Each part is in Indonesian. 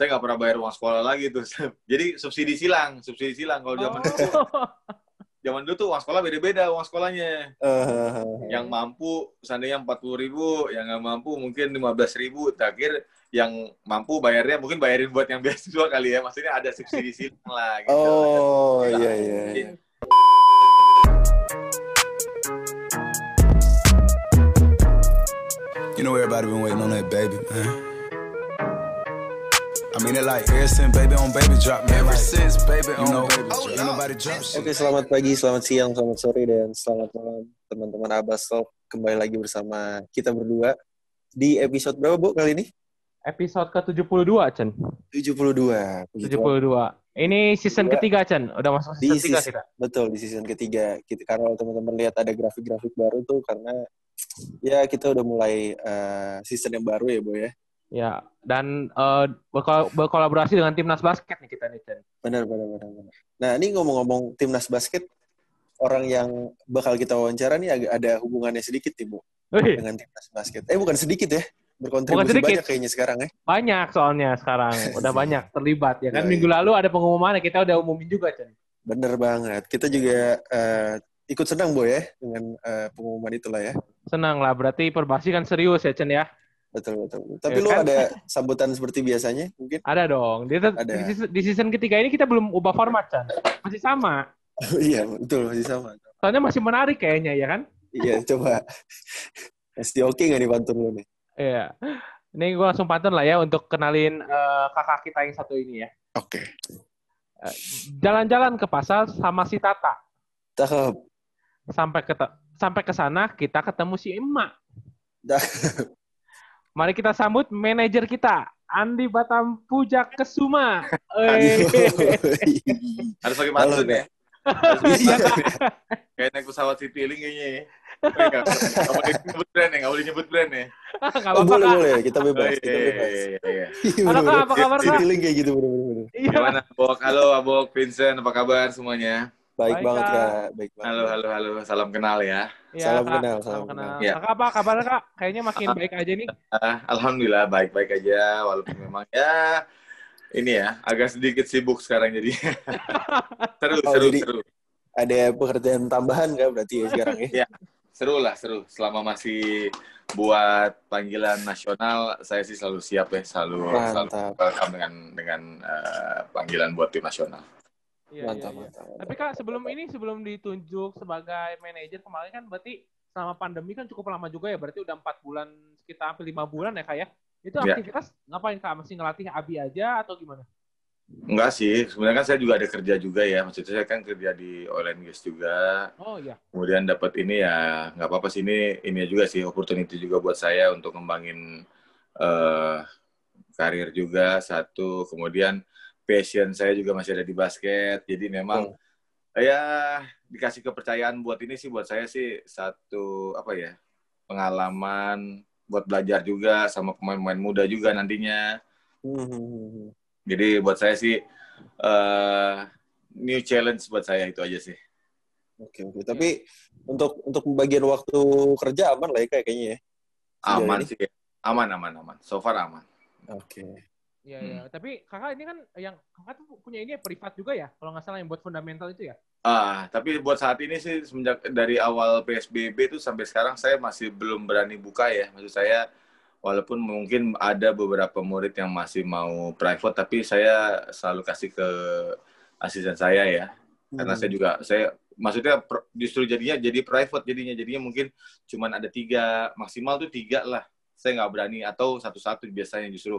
saya nggak pernah bayar uang sekolah lagi tuh. Jadi subsidi silang, subsidi silang kalau zaman Oh. zaman dulu tuh uang sekolah beda-beda uang sekolahnya. Eh, Yang mampu seandainya empat puluh ribu, yang nggak mampu mungkin lima belas ribu. Terakhir yang mampu bayarnya mungkin bayarin buat yang beasiswa kali ya. Maksudnya ada subsidi silang lah. Gitu. oh iya iya. iya. You know everybody been waiting on that baby, man. I mean it like ever since baby on baby drop, man. Ever since baby on know, baby drop. Ain't nobody drop shit. Oke, selamat pagi, selamat siang, selamat sore, dan selamat malam teman-teman Abbas Talk. Kembali lagi bersama kita berdua di episode berapa, Bu, kali ini? Episode ke-72, Chen. 72. Puji Tuhan. 72. Ini season Dua. ketiga, Chen. Udah masuk Di season 3 season- kita. Betul, di season ketiga. Kita, karena teman-teman lihat ada grafik-grafik baru tuh, karena ya kita udah mulai eh, season yang baru ya, Bu ya. Ya, dan eh, berkol- berkolaborasi dengan timnas basket nih kita nih, Chen. Benar, benar, benar, benar. Nah, ini ngomong-ngomong timnas basket, orang yang bakal kita wawancara nih agak ada hubungannya sedikit nih, Bu, Wih, dengan timnas basket. Eh, bukan sedikit ya, berkontribusi sedikit. banyak kayaknya sekarang ya. banyak soalnya sekarang. Udah banyak terlibat ya kan. Yoi. Minggu lalu ada pengumuman kita udah umumin juga, Chen. Bener banget. Kita juga eh, ikut senang, Bu ya, dengan eh, pengumuman itulah ya. Senang lah, berarti Perbasi kan serius ya, Chen ya. Betul, betul. Tapi Ya lu kan? ada sambutan seperti biasanya mungkin? Ada dong. Di, Ada. di, season, di season ketiga ini kita belum ubah format, Chan. Masih sama. iya, betul. Masih sama. Soalnya masih menarik kayaknya, ya kan? Iya, coba. Masih oke nggak nih pantun lu nih? Iya. Ini gue langsung pantun lah ya untuk kenalin eh, kakak kita yang satu ini ya. Oke. Jalan-jalan ke pasar sama si Tata. Cakep. Sampai ke sampai ke sana kita ketemu si Emak. Dah. Mari kita sambut manajer kita, Andi Batam Pujak Kesuma. Aduh. Eh. Harus pakai Halo, pantun ya. Ya. Kayak naik pesawat Citylink kayaknya ya. Nggak boleh nyebut brand ya, nggak boleh nyebut brand ya. Oh, apa-apa, boleh, boleh. Kita Oh, bebas. iya, Kita iya, bebas. iya, iya. Halo, Kak, apa kabar, Kak? Citylink kayak gitu, bener-bener. Gimana, Abok? Halo, Abok, Vincent, apa kabar semuanya? Baik Baik, banget, Kak. Kak. Baik banget. Halo, halo, halo. Salam kenal ya. Iya, Salam Kak. kenal, salam Salam kenal. kenal. Iya. Kakak apa kabar Kak? Kayaknya makin baik aja nih. Ah, Alhamdulillah, baik-baik aja. Walaupun memang ya, ini ya, agak sedikit sibuk sekarang jadi. seru, Oh, seru, jadi- seru. Ada pekerjaan tambahan nggak berarti ya sekarang ya? Seru lah, seru. Selama masih buat panggilan nasional, saya sih selalu siap ya, selalu, selalu Mantap. welcome dengan dengan eh, panggilan buat tim nasional. Iya, Mantap, iya, iya. mantap. Tapi Kak, sebelum ini, sebelum ditunjuk sebagai manajer kemarin kan berarti selama pandemi kan cukup lama juga ya. Berarti udah empat bulan, sekitar hampir lima bulan ya Kak ya. Itu Iya. aktivitas ngapain Kak? Masih ngelatih Abi aja atau gimana? Enggak sih, sebenarnya kan saya juga ada kerja juga ya. Maksudnya saya kan kerja di oil and gas juga. Oh iya. Kemudian dapat ini ya, nggak apa-apa sih ini ini juga sih opportunity juga buat saya untuk ngembangin eh karir juga satu. Kemudian passion saya juga masih ada di basket. Jadi memang ya dikasih kepercayaan buat ini sih buat saya sih satu apa ya pengalaman buat belajar juga sama pemain-pemain muda juga nantinya. Hmm, hmm, hmm, hmm. Jadi buat saya sih eh new challenge buat saya itu aja sih. Oke, oke. Tapi untuk untuk pembagian waktu kerja aman lah ya kayaknya ya. Sejauh Aman ini? sih, aman aman aman. So far aman. Oke. Iya, Hmm. iya. Tapi kakak ini kan yang kakak tuh punya ini ya, privat juga ya? Kalau nggak salah yang buat fundamental itu ya? Ah, tapi buat saat ini sih semenjak dari awal PSBB itu sampai sekarang saya masih belum berani buka ya. Maksud saya walaupun mungkin ada beberapa murid yang masih mau private tapi saya selalu kasih ke asisten saya ya. Karena Hmm. saya juga saya maksudnya justru jadinya jadi private jadinya jadinya mungkin cuman ada tiga maksimal tuh tiga lah. Saya nggak berani atau satu-satu biasanya justru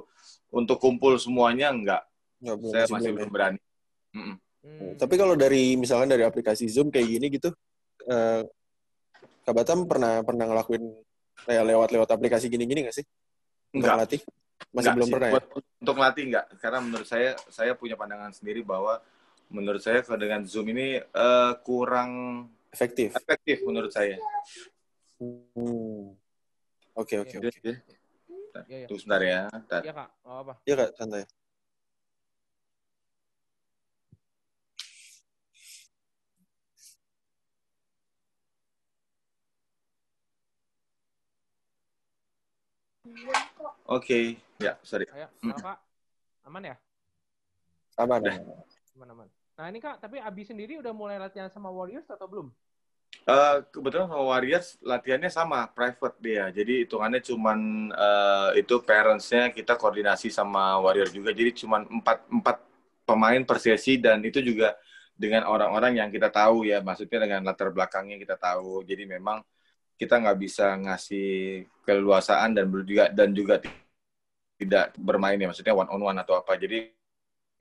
untuk kumpul semuanya nggak. Nggak, belum, Saya masih masih belum ya. berani. Mm-mm. Hmm. Tapi kalau dari misalkan dari aplikasi Zoom kayak gini gitu, eh, Kak Batam pernah pernah ngelakuin kayak lewat-lewat aplikasi gini-gini nggak sih? Untuk Enggak. ngelatih? Masih Enggak belum sih. pernah ya? Untuk ngelatih enggak, karena menurut saya saya punya pandangan sendiri bahwa menurut saya kalau dengan Zoom ini eh, kurang Efektif. efektif menurut saya. Hmm. Oke, oke, oke. Bentar, Iya, iya. Tunggu sebentar ya. Bentar. Iya kak, nggak apa. Iya Kak, santai. Oke, ya sorry. Ayo, Hmm. kak. Aman ya? Aman. Udah. aman. Aman-aman. Nah ini Kak, tapi Abi sendiri udah mulai latihan sama Warriors atau belum? Eh, kebetulan sama Warriors latihannya sama private dia. Jadi hitungannya cuman eh, itu parentsnya kita koordinasi sama Warrior juga. Jadi cuman empat empat pemain per sesi dan itu juga dengan orang-orang yang kita tahu ya. Maksudnya dengan latar belakangnya kita tahu. Jadi memang kita nggak bisa ngasih keleluasaan dan juga dan juga tidak bermain ya. Maksudnya one on one atau apa. Jadi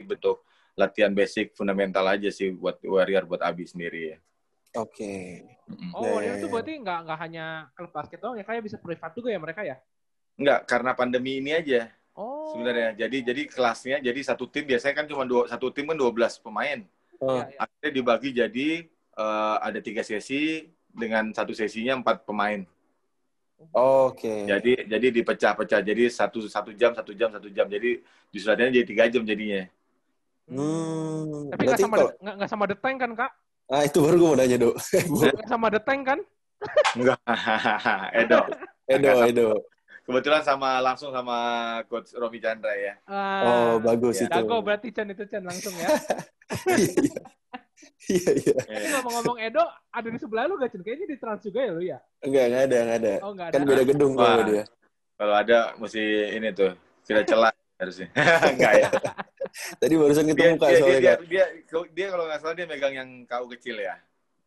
bentuk latihan basic fundamental aja sih buat Warrior buat Abi sendiri ya. Oke. Mm-mm. Oh, ya, tuh berarti nggak nggak hanya klub basket doang ya, kayak bisa privat juga ya mereka ya? Enggak, karena pandemi ini aja. Oh. sebenarnya. Jadi jadi kelasnya jadi satu tim biasanya kan cuma dua satu tim kan 12 pemain. Oh, Iya, iya. Akhirnya dibagi jadi eh, ada tiga sesi dengan satu sesinya empat pemain. Oke. Jadi jadi dipecah-pecah. Jadi satu satu jam satu jam satu jam. Jadi disuratnya jadi tiga jam jadinya. Hmm, Tapi nggak sama nggak nggak sama The Tank kan kak? Ah itu baru gue mau nanya dok. Sama The Tank kan? Enggak. Edo. Edo, Edo. Kebetulan sama langsung sama coach Romi Chandra ya. Oh Ah, bagus ya. itu. Jago berarti Chan itu Chan langsung ya. Iya, iya, iya. Tapi ngomong-ngomong Edo, ada di sebelah lu gak Chan? Kayaknya di Trans juga ya lu ya? Enggak, enggak ada, enggak ada. Oh nggak ada. Kan beda gedung sama dia. Kalau ada mesti ini tuh kita celah harusnya. Enggak ya. Tadi barusan Dia ketemu kak dia, dia, soalnya dia, kak. dia, dia kalau nggak salah dia megang yang kau kecil ya.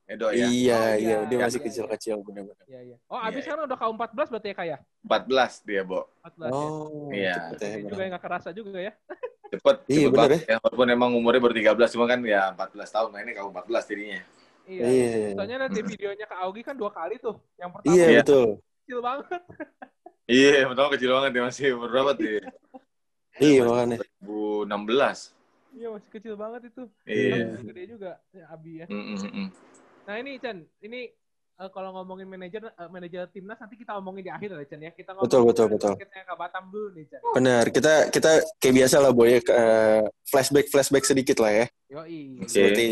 Edo ya. Iya, Oh, iya, iya, dia iya, masih iya. kecil-kecil benar-benar. Iya, iya. Oh, abis Iya, sekarang udah K14 berarti ya kak ya? 14 dia, Bo. 14 ya. Oh, Iya. cepet ya, juga yang gak kerasa juga ya. Cepet, Iya, cepet bener banget ya. Walaupun emang umurnya baru 13, cuma kan ya 14 tahun. Nah ini kau 14 jadinya. Iya. Iya. Soalnya di videonya Kak Augie kan dua kali tuh. Yang pertama Iya, Iya. betul. kecil banget. Iya, pertama kecil banget dia masih umur berapa tuh? ya? Iya, makanya. 2016. Iya masih kecil banget itu. Iya. Masih gede juga ya, Abi ya. Mm, mm, mm. Nah ini Chan, ini eh, kalau ngomongin manajer eh, manajer timnas nanti kita ngomongin di akhir ya Chan ya. Kita ngomongin Betul, betul, betul. Kak Batam dulu nih Chan. Benar. Kita kita kayak biasa lah boy, eh, flashback flashback sedikit lah ya. Yoi. Oke. Seperti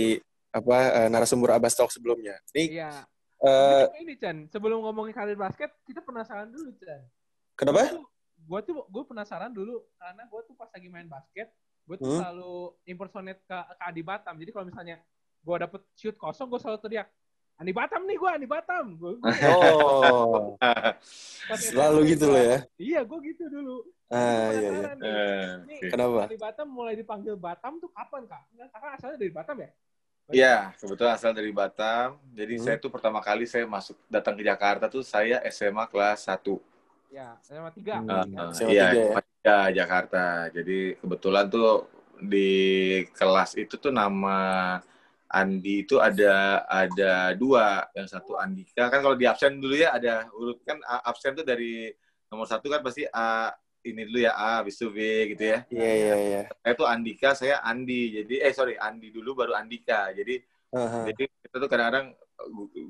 apa eh, narasumber Abbas Talk sebelumnya. Ini Iya. eh, Tapi ini Chan, sebelum ngomongin karir basket, kita penasaran dulu Chan. kenapa? Gue tuh gue penasaran dulu karena gue tuh pas lagi main basket, gue tuh Hmm. selalu impersonate ke, ke Adi Batam. Jadi kalau misalnya gue dapet shoot kosong, gue selalu teriak, Andi Batam nih gue, Andi Batam. Gue Oh, selalu gitu loh ya. Iya, gue gitu dulu. Ah, iya, iya. nih. Eh, Ini oke. Kenapa? Andi Batam mulai dipanggil Batam tuh kapan kak? Enggak, kakak asalnya dari Batam ya? Iya, kebetulan asal dari Batam. Jadi Hmm. saya tuh pertama kali saya masuk datang ke Jakarta tuh saya SMA kelas 1. Ya, SMA tiga. Hmm. Uh, Ya. SMA iya, tiga ya? SMA tiga, Jakarta. Jadi kebetulan tuh di kelas itu tuh nama Andi itu ada ada dua. Yang satu Andika kan kalau di absen dulu ya ada urut kan absen tuh dari nomor satu kan pasti A ini dulu ya A habis itu B gitu ya. Iya, iya, iya. Saya tuh Andika, saya Andi. Jadi eh sorry Andi dulu baru Andika. Jadi Aha. jadi kita tuh kadang-kadang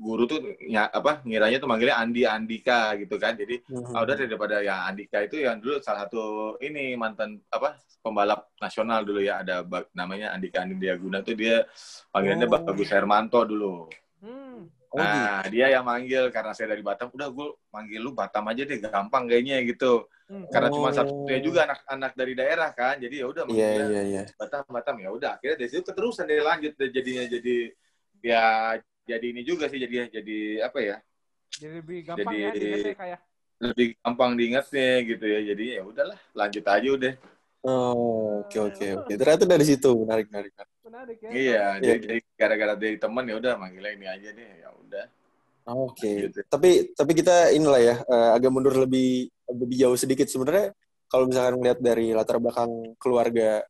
guru tuh ya, apa ngiranya tuh manggilnya Andi Andika gitu kan. Jadi Mhm. ah, udah daripada yang Andika itu yang dulu salah satu ini mantan apa pembalap nasional dulu ya ada namanya Andika Andiaguna tuh dia panggilannya Oh. Bagus Hermanto dulu. Hmm. Oh, gitu. Nah, dia yang manggil karena saya dari Batam, udah gue manggil lu Batam aja deh, gampang kayaknya gitu. Hmm. Karena Oh. cuma satu-satunya juga anak-anak dari daerah kan, jadi ya udah manggilnya iya, iya. Batam Batam ya udah akhirnya dari situ keterusan dia lanjut jadinya jadi ya jadi ini juga sih jadi jadi apa ya Jadi lebih gampang Jadi- ya diingatnya kayak. lebih gampang diingatnya gitu ya jadi ya udahlah lanjut aja udah Oh, oke, oke, oke. Ternyata dari situ menarik, menarik. menarik. Ya. iya Iya, jadi, jadi gara-gara dari teman ya udah manggilnya ini aja deh ya udah Oke. Gitu. Tapi tapi kita inilah ya eh, agak mundur lebih lebih jauh sedikit sebenarnya kalau misalkan melihat dari latar belakang keluarga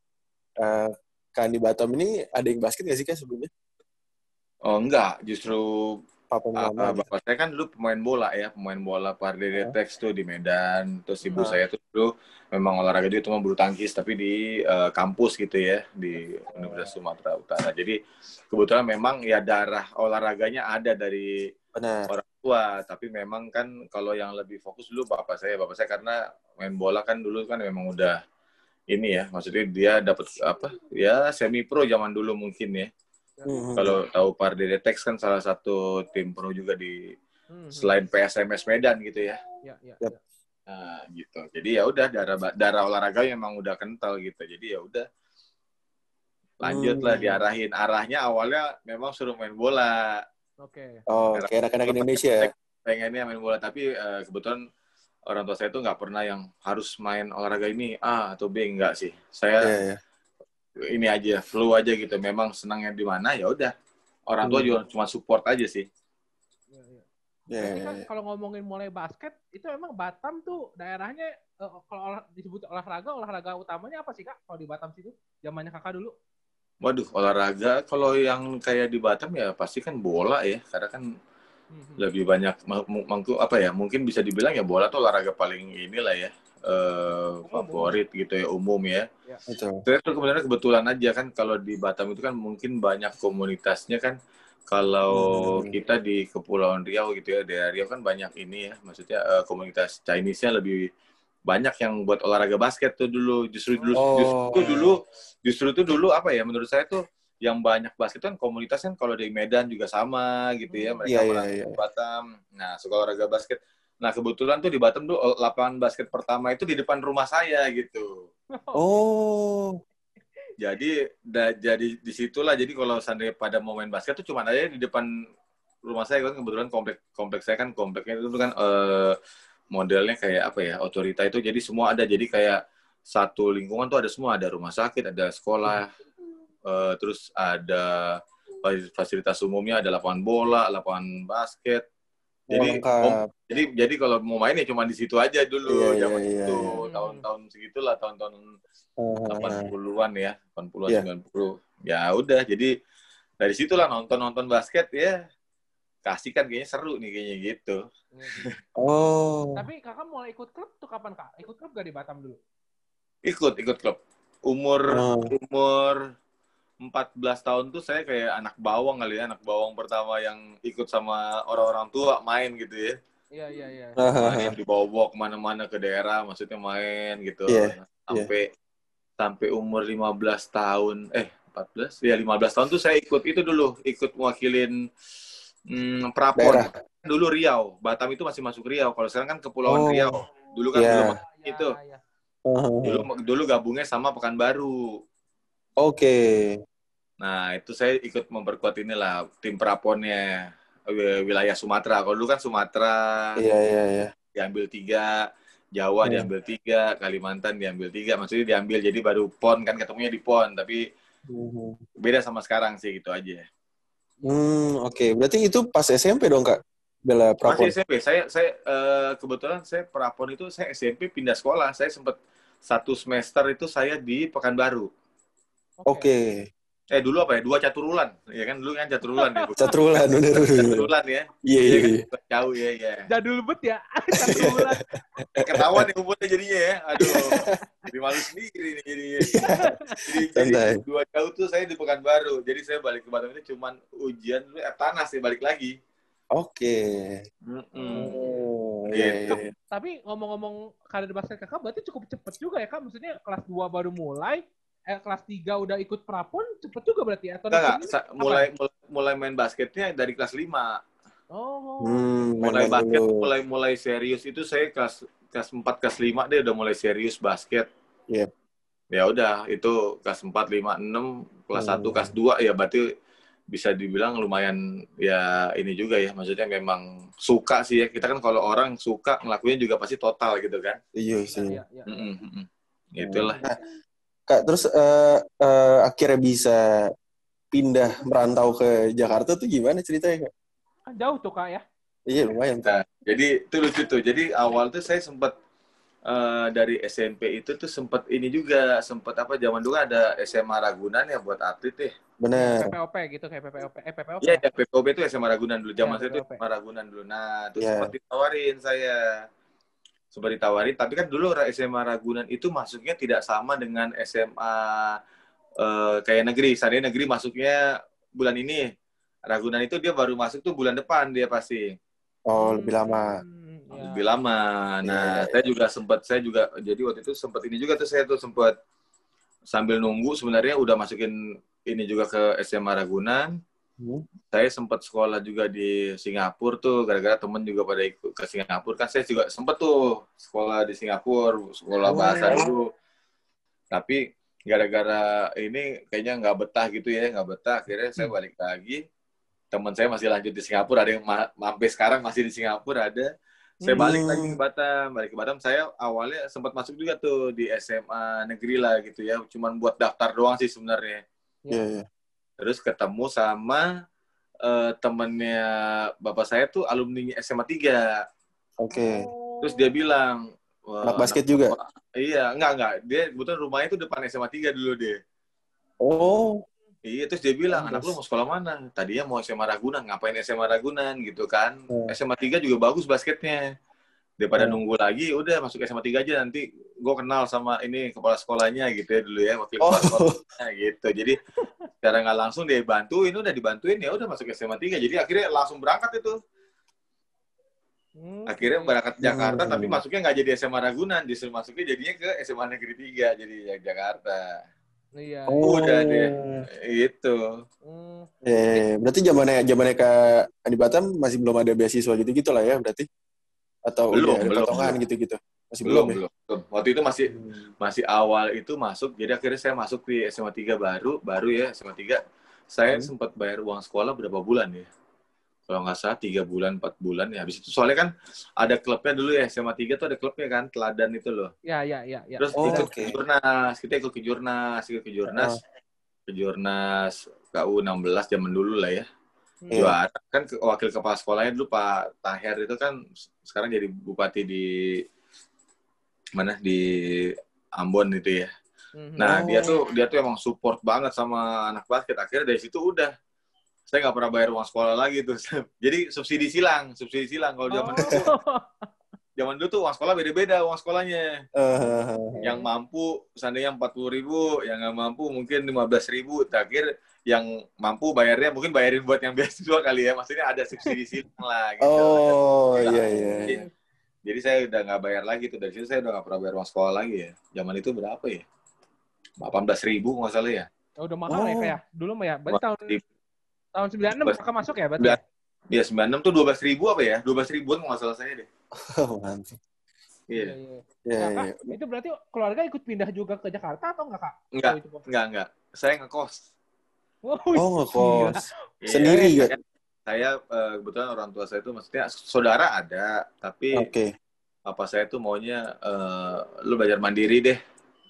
eh Kak Andi Batam ini ada yang basket nggak sih kak sebelumnya? Oh enggak justru Papa ah, mama gitu. bapak saya kan dulu pemain bola ya pemain bola Ah. Detex tuh di Medan terus ibu Ah. saya tuh dulu memang olahraga juga cuma bulu tangkis tapi di eh, kampus gitu ya di Universitas Sumatera Utara jadi kebetulan memang ya darah olahraganya ada dari Benar. orang tua tapi memang kan kalau yang lebih fokus dulu bapak saya bapak saya karena main bola kan dulu kan memang udah ini ya maksudnya dia dapat apa ya semi pro zaman dulu mungkin ya Mhm. kalau tahu Parde Detex kan salah satu tim pro juga di Hmm. selain PSMS Medan gitu ya Ya, ya, ya. Nah, gitu. Jadi ya udah darah darah olahraga memang udah kental gitu. Jadi ya udah lanjut lah Hmm. diarahin. Arahnya awalnya memang suruh main bola. Oke. Oh, kayak anak-anak Indonesia ya. Pengennya main bola tapi eh, kebetulan orang tua saya tuh nggak pernah yang harus main olahraga ini A atau B enggak sih. Saya Iya, iya. Ini aja flow aja gitu. Memang senangnya di mana ya udah. Orang tua Hmm. juga cuma support aja sih. Iya, iya. Tapi iya, kan iya. kalau ngomongin mulai basket, itu emang Batam tuh daerahnya eh, kalau olah- disebut olahraga, olahraga utamanya apa sih kak? Kalau di Batam situ, zamannya kakak dulu. Waduh, olahraga kalau yang kayak di Batam ya pasti kan bola ya. Karena kan Mhm. lebih banyak mangku apa ya mungkin bisa dibilang ya bola tuh olahraga paling inilah ya eh, favorit gitu ya umum ya. Betul. saya tuh kebetulan kebetulan aja kan kalau di Batam itu kan mungkin banyak komunitasnya kan. Kalau Hmm. kita di Kepulauan Riau gitu ya daerah Riau kan banyak ini ya. Maksudnya eh, komunitas Chinese-nya lebih banyak yang buat olahraga basket tuh dulu. Justru dulu Oh. justru dulu justru itu dulu apa ya menurut saya tuh yang banyak basket kan komunitas kan kalau di Medan juga sama gitu ya. Mereka Iya, iya, orang iya. di Batam. Nah suka olahraga basket nah kebetulan tuh di Batam tuh lapangan basket pertama itu di depan rumah saya gitu. Oh, jadi da, jadi di situlah jadi kalau seandainya pada mau main basket tuh cuma aja di depan rumah saya kan kebetulan komplek komplek saya kan kompleknya itu kan eh, modelnya kayak apa ya otorita itu jadi semua ada. Jadi kayak satu lingkungan tuh ada semua ada rumah sakit ada sekolah eh, terus ada fasilitas umumnya ada lapangan bola lapangan basket jadi lengkap. om- jadi jadi kalau mau main ya cuma di situ aja dulu Iya, zaman iya, itu iya. tahun-tahun segitulah tahun-tahun Ah, 80-an ya, 80-an Iya. 90. Ya udah, jadi dari situlah nonton-nonton basket ya. Kasih kan kayaknya seru nih kayaknya gitu. Oh, Tapi kakak mulai ikut klub tuh kapan kak? Ikut klub gak di Batam dulu? Ikut, ikut klub. Umur Oh. umur 14 tahun tuh saya kayak anak bawang kali ya, anak bawang pertama yang ikut sama orang-orang tua main gitu ya. Iya, iya, iya. Main dibawa-bawa ke mana-mana ke daerah, maksudnya main gitu. Iya, Sampai sampai umur 15 tahun, eh 14? Ya 15 tahun tuh saya ikut itu dulu, ikut mewakilin hmm, Prapon. daerah. Dulu Riau, Batam itu masih masuk Riau. Kalau sekarang kan Kepulauan Oh. Riau. Dulu kan Iya. belum Iya, itu. iya. Oh, Dulu dulu gabungnya sama Pekanbaru. Oke. Nah, itu saya ikut memperkuat inilah tim Praponnya wi- wilayah Sumatera. Kalau dulu kan Sumatera Iya, iya, iya. diambil tiga, Jawa Hmm. diambil tiga, Kalimantan diambil tiga. Maksudnya diambil jadi baru PON kan ketemunya di PON, tapi Mhm. beda sama sekarang sih gitu aja. Hmm, oke. Berarti itu pas SMP dong, Kak? Bela Prapon. Masih SMP. Saya saya eh, kebetulan saya Prapon itu saya SMP pindah sekolah. Saya sempat satu semester itu saya di Pekanbaru. Oke. Eh dulu apa ya? Dua caturulan. Ya kan dulu kan caturulan ya. bukan? Catrulan, bener. Caturulan ya. Iya, iya, iya. Jauh ya, ya. Jadul bet ya. Satu bulan. Ketahuan nih umurnya jadinya ya. Aduh. Jadi malu sendiri nih jadinya. Jadi, jadi Santai. dua jauh tuh saya di Pekanbaru. Jadi saya balik ke Batam itu cuman ujian dulu eh, tanah sih balik lagi. Oke. Mm-mm. Oh, iya, Gitu. iya, iya. Tapi ngomong-ngomong karir basket kakak berarti cukup cepet juga ya kak? Maksudnya kelas 2 baru mulai, kelas 3 udah ikut prapon, cepet juga berarti ya? Atau Enggak, enggak. mulai, mulai mulai main basketnya dari kelas 5. Oh. Hmm, Mulai basket, dulu. mulai mulai serius itu saya kelas kelas 4 kelas 5 dia udah mulai serius basket. Iya. Ya udah, itu kelas 4 5 6, kelas Hmm. 1 kelas 2 ya berarti bisa dibilang lumayan ya ini juga ya maksudnya memang suka sih ya kita kan kalau orang suka ngelakuin juga pasti total gitu kan Iya Iya, sih. iya, iya. Mm-mm. itulah Nah, Kak, terus eh, eh, akhirnya bisa pindah merantau ke Jakarta tuh gimana ceritanya, Kak? Kan jauh tuh kak ya? Iya, lumayan. Kak. Nah, jadi itu lucu tuh. Jadi awal tuh saya sempat eh, dari SMP itu tuh sempat ini juga sempat apa zaman dulu ada SMA Ragunan ya buat atlet deh. Bener. PPOP gitu kayak PPOP. Eh PPOP. Iya, ya, PPOB itu SMA Ragunan dulu. Zaman Iya, saya itu PPOP. SMA Ragunan dulu. Nah, terus Iya. sempat ditawarin saya. Sempat ditawarin, tapi kan dulu SMA Ragunan itu masuknya tidak sama dengan SMA eh, kayak negeri. Saya negeri masuknya bulan ini. Ragunan itu dia baru masuk tuh bulan depan dia pasti. Oh, lebih lama. Hmm, iya. lebih lama. Nah, Iya, saya juga sempat saya juga jadi waktu itu sempat ini juga tuh saya tuh sempat sambil nunggu sebenarnya udah masukin ini juga ke SMA Ragunan. Hmm. saya sempat sekolah juga di Singapura tuh gara-gara temen juga pada ikut ke Singapura. Kan saya juga sempet tuh sekolah di Singapura sekolah bahasa Oh. dulu. Tapi gara-gara ini kayaknya nggak betah gitu ya nggak betah. Akhirnya saya balik lagi. Teman saya masih lanjut di Singapura. Ada yang ma- sampai sekarang masih di Singapura ada. Saya balik Hmm. lagi ke Batam balik ke Batam. Saya awalnya sempat masuk juga tuh di SMA negeri lah gitu ya. Cuman buat daftar doang sih sebenarnya. Iya, iya. Terus ketemu sama eh, temennya bapak saya tuh alumni SMA 3 Oke. terus dia bilang "Wah, Anak basket juga? iya enggak enggak dia kebetulan rumahnya tuh depan SMA 3 dulu dia Oh. iya terus dia bilang anak lu mau sekolah mana tadinya mau SMA Ragunan ngapain SMA Ragunan gitu kan Hmm. SMA 3 juga bagus basketnya daripada Hmm. nunggu lagi udah masuk SMA 3 aja nanti gue kenal sama ini kepala sekolahnya gitu ya dulu ya wakil Oh. kepala sekolahnya gitu jadi secara nggak langsung dia bantuin udah dibantuin ya udah masuk SMA 3 jadi akhirnya langsung berangkat itu Hmm, akhirnya berangkat ke Jakarta Hmm. tapi masuknya nggak jadi SMA Ragunan justru masuknya jadinya ke SMA Negeri 3 jadi ya Jakarta Iya. Oh. udah deh itu Hmm. Ya. berarti zamannya zamannya Kak Andi Batam masih belum ada beasiswa gitu-gitu lah ya berarti? Atau Belum, udah ada belum, potongan belum. gitu-gitu? Masih belum belum, ya? belum waktu itu masih masih awal itu masuk jadi akhirnya saya masuk di SMA 3 baru baru ya SMA 3 saya Hmm. sempat bayar uang sekolah berapa bulan ya kalau nggak salah tiga bulan empat bulan ya habis itu soalnya kan ada klubnya dulu ya SMA 3 tuh ada klubnya kan teladan itu loh Ya, ya, ya, ya. terus Oh, ikut ke jurnas kita ikut ke jurnas ikut ke jurnas ke jurnas KU 16 zaman dulu lah ya Hmm. Iya. juara kan ke- wakil kepala sekolahnya dulu Pak Taher itu kan sekarang jadi bupati di mana di Ambon itu ya Mhm. Nah, Oh. dia tuh dia tuh emang support banget sama anak basket. Akhirnya dari situ udah saya nggak pernah bayar uang sekolah lagi tuh. Jadi subsidi silang, subsidi silang kalau zaman dulu. Oh. Zaman dulu tuh uang sekolah beda-beda uang sekolahnya. Eh, Yang mampu seandainya empat puluh ribu, yang nggak mampu mungkin lima belas ribu. Terakhir yang mampu bayarnya mungkin bayarin buat yang beasiswa kali ya. Maksudnya ada subsidi silang lah. Gitu. oh, iya, iya. Jadi, iya. jadi saya udah nggak bayar lagi tuh dari situ saya udah nggak pernah bayar uang sekolah lagi ya. Zaman itu berapa ya? 18 ribu nggak salah ya. Oh, udah mahal ya Oh. kayak dulu mah ya. Berarti tahun tahun 96 kakak masuk ya berarti. Sembilan- Ya 96 tuh 12 ribu apa ya? 12 ribuan nggak salah saya deh. Oh, mantap. Iya. Iya, iya. Iya, Nah, iya. Kak, itu berarti keluarga ikut pindah juga ke Jakarta atau enggak, Kak? Enggak, Oh, enggak, enggak. Saya ngekos. Oh, Oh, ngekos. Iya, Sendiri ya? Saya, saya eh, kebetulan orang tua saya itu maksudnya saudara ada, tapi Oke. apa saya tuh maunya eh, lu belajar mandiri deh.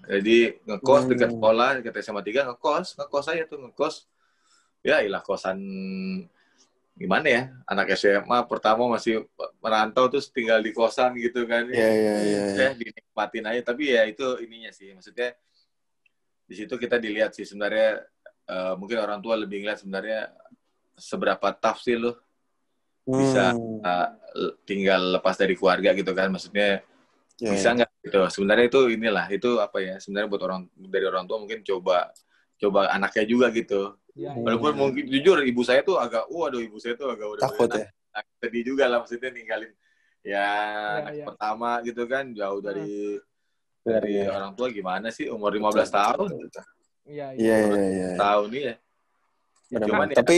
Jadi ngekos Hmm. dekat sekolah, dekat SMA 3 ngekos, ngekos saya tuh ngekos. Ya ilah kosan gimana ya? Anak SMA pertama masih merantau terus tinggal di kosan gitu kan. Iya, iya, iya. iya. ya dinikmatin aja tapi ya itu ininya sih maksudnya di situ kita dilihat sih sebenarnya eh, mungkin orang tua lebih ngeliat sebenarnya seberapa tough sih lo bisa Hmm, eh, tinggal lepas dari keluarga gitu kan maksudnya iya, bisa iya. nggak gitu sebenarnya itu inilah itu apa ya sebenarnya buat orang dari orang tua mungkin coba coba anaknya juga gitu Hmm. iya. walaupun mungkin jujur ibu saya tuh agak waduh ibu saya tuh agak udah Takut ya. sedih juga lah maksudnya ninggalin ya anak iya. pertama gitu kan jauh dari dari orang tua gimana sih umur 15 tahun Iya, iya. Iya, iya, iya. tahun nih ya Benar, Cuman ya- Tapi